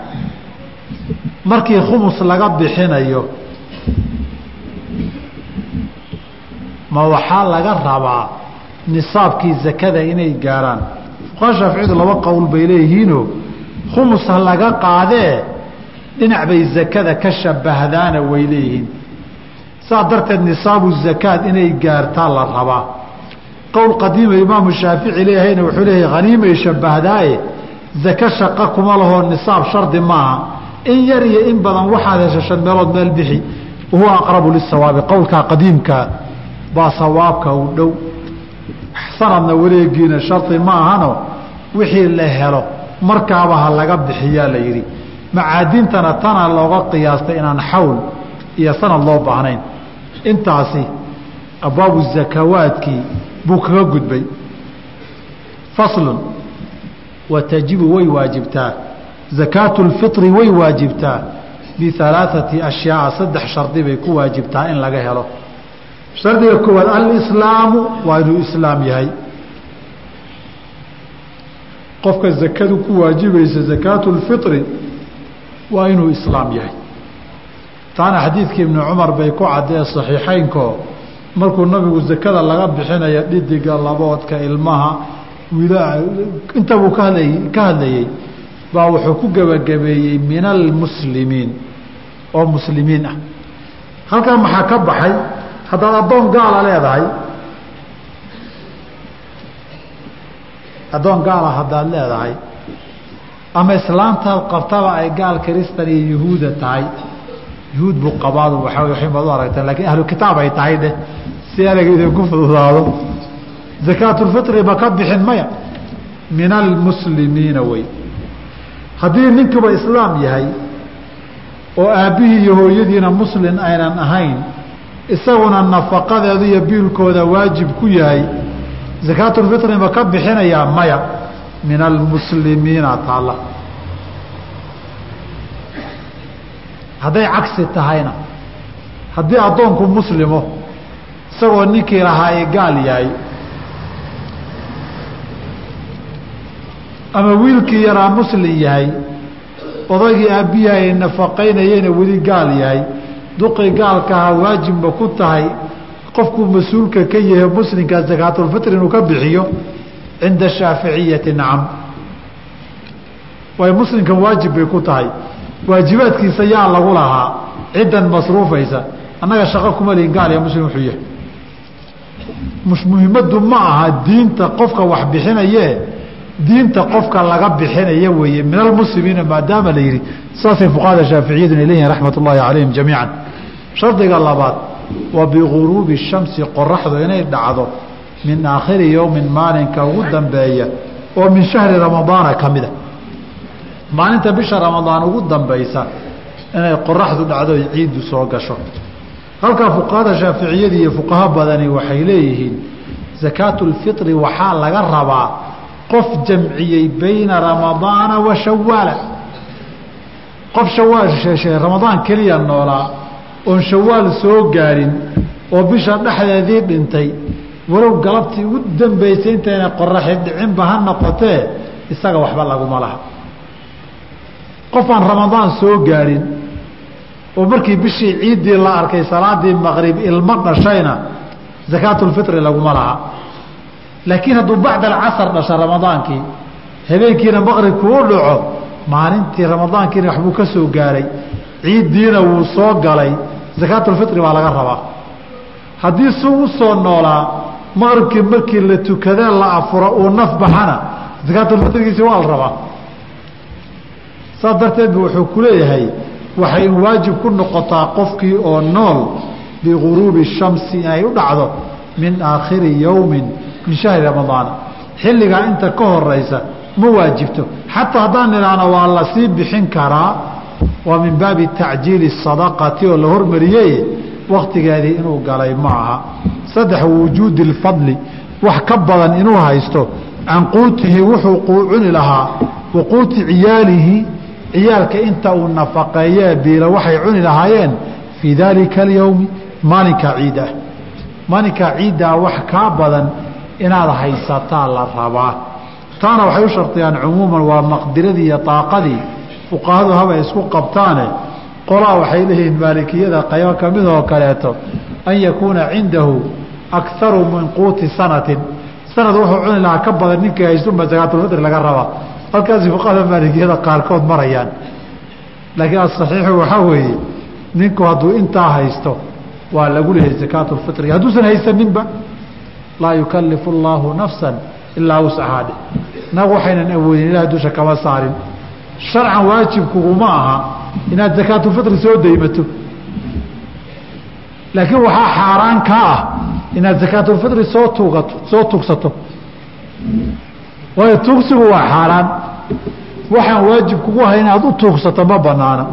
markii khumus laga bixinayo ma waxaa laga rabaa nisaabkii zakada inay gaaraan? Fuqaha shaaficiyadu laba qowl bay leeyihiinoo khumus ha laga qaadee dhinac bay zakada ka shabbahdaana way leeyihiin saa darteed nisaabu zakaad inay gaartaa la rabaa. Qowl qadiima imaamu shaafici leeyahayna wuxuu leeyahay haniimay shabahdaaye zaka shaqa kuma lahoo nisaab shardi maaha. In yar iyo in badan waxaad hesha shan meelood meel bixi wahuwa aqrabu lisawaabi qowlkaa qadiimkaa baa sawaabka u dhow. Sanadna wareegiina shardi ma ahano wixii la helo markaaba ha laga bixiyaa la yidhi. Macaadintana tana looga qiyaastay inaan xawl iyo sanad loo baahnayn intaasi abwaabu zakawaadkii buu kaga gudbay. Faslun wa tajibu way waajibtaa. Zakaatu lfitri way waajibtaa. Bialaaثati ashyaaa saddex shardi bay ku waajibtaa in laga helo. Shardiga koowaad alislaamu waa inuu islaam yahay. Qofka zakadu ku waajibaysa zakaatu lfitri waa inuu islaam yahay taana xadiidkii ibnu cumar bay ku caddee saxiixeynko markuu nabigu zakada laga bixinaya dhidiga laboodka ilmaha wiilaa inta buu ka hadlay ka hadlayey baa wuxuu ku gebagabeeyey min almuslimiin oo muslimiin ah. Halkaa maxaa ka baxay? Haddaad addoon gaala leedahay addoon gaala haddaad leedahay ama islaantaad qabtaba ay gaal kristan iyo yuhuuda tahay yuhuud buu qabaadu waaa wabaad u aragteen lakiin ahlu kitaab ay tahay dheh si ereyga idinku fududaado zakaatulfitri ma ka bixin maya? Min almuslimiina wey haddii ninkuba islaam yahay oo aabbihii iyo hooyadiina muslin aynan ahayn isaguna nafaqadeedu iyo biilkooda waajib ku yahay zakaatulfitri ma ka bixinayaa maya? Min almuslimiina taalla hadday cagsi tahayna. Haddii addoonku muslimo isagoo ninkii lahaa ay gaal yahay ama wiilkii yaraa muslin yahay odaygii aabbihi ay nafaqaynayeyna weli gaal yahay duqii gaalkaha waajibma ku tahay qofkuu mas'uulka ka yahay muslimka zakaatulfitr inuu ka bixiyo cinda shaaficiyati nacam way muslimka waajib bay ku tahay waajibaadkiisa yaa lagu lahaa ciddan masruufaysa annaga shaqo kuma lihin gaal iyo muslim wuxuu yahay muhimaddu ma aha diinta qofka wax bixinaye diinta qofka laga bixinaya weeye min almuslimiina maadaama la yihi saasay fuqahada shaaficiyaduna leeyihiin raxmat ullaahi calayhim jamiican. Shardiga labaad wa biguruubi shamsi qoraxdu inay dhacdo min aakhiri yowmin maalinka ugu dambeeya oo min shahri ramadaana ka mida maalinta bisha ramadaan ugu dambaysa inay qoraxdu dhacdo oy ciiddu soo gasho. Halkaa fuqahada shaaficiyadii iyo fuqaho badani waxay leeyihiin sakaatulfitri waxaa laga rabaa qof jamciyey bayna ramadaana wa shawaala qof shawaal ramadaan keliya noolaa oon shawaal soo gaadhin oo bisha dhexdeedii dhintay walow galabtii ugu dambaysay intayna qoraxi dhicinba ha noqotee isaga waxba laguma laha qof aan ramadaan soo gaadhin oo markii bishii ciiddii la arkay salaadii maqrib ilmo dhashayna zakaatulfitri laguma laha. Laakiin hadduu bacda alcasar dhasha ramadaankii habeenkiina maqribku u dhaco maalintii ramadaankiina waxbuu ka soo gaaray. Ciiddiina wuu soo galay. Zakaatulfitri baa laga rabaa. Haddii suu u soo noolaa maqribkii markii la tukadee la afuro uu naf baxana zakaatulfitrigiisi waa la rabaa saas darteed bu wuxuu ku leeyahay waxay waajib ku noqotaa qofkii oo nool biguruubi shamsi inay u dhacdo min aakhiri yowmin min shahri ramadaana xilligaa inta ka horeysa ma waajibto. Xataa haddaan idhaahno waa la sii bixin karaa waa min baabi tacjiili sadaqati oo la hormariyey waktigeedii inuu galay ma aha. Saddex wujuudi lfadli. Wax ka badan inuu haysto can quutihi wuxuu cuni lahaa wa quuti ciyaalihi ciyaalka inta uu nafaqeeyee biila waxay cuni lahaayeen fii daalika alyowmi maalinkaa ciid ah maalinkaa ciiddaa wax kaa badan inaad haysataa la rabaa. Taana waxay u shardiyaan cumuuman waa maqdiradii iyo daaqadii fuqahadu habay isku qabtaane. Qolaa waxay leeyihiin maalikiyada qaybo ka mid oo kaleeto. An yakuuna cindahu akaru min quuti sanatin. Sanad wuxuu cuni lahaa ka badan ninkii haystunba sakaatulfitri laga rabaa halkaasi fuqahada maalikiyada qaarkood marayaan. Laakiin asaxiixu waxaa weeye ninku hadduu intaa haysto waa lagu leeyahay sakaatulfitri hadduusan haysaninba laa yukalifu allaahu nafsan ilaa wuscahaadhe naga waxaynan awoodin ilahay dusha kama saarin. Sharcan waajibkuguma aha inaad sakaatulfitri soo daymato. Laakiin waxaa xaaraan ka ah inaad sakaatulfitri soo tuugato soo tugsato waayo tuugsigu waa xaaraan waxaan waajib kugu ahay inaad u tuugsato ma banaana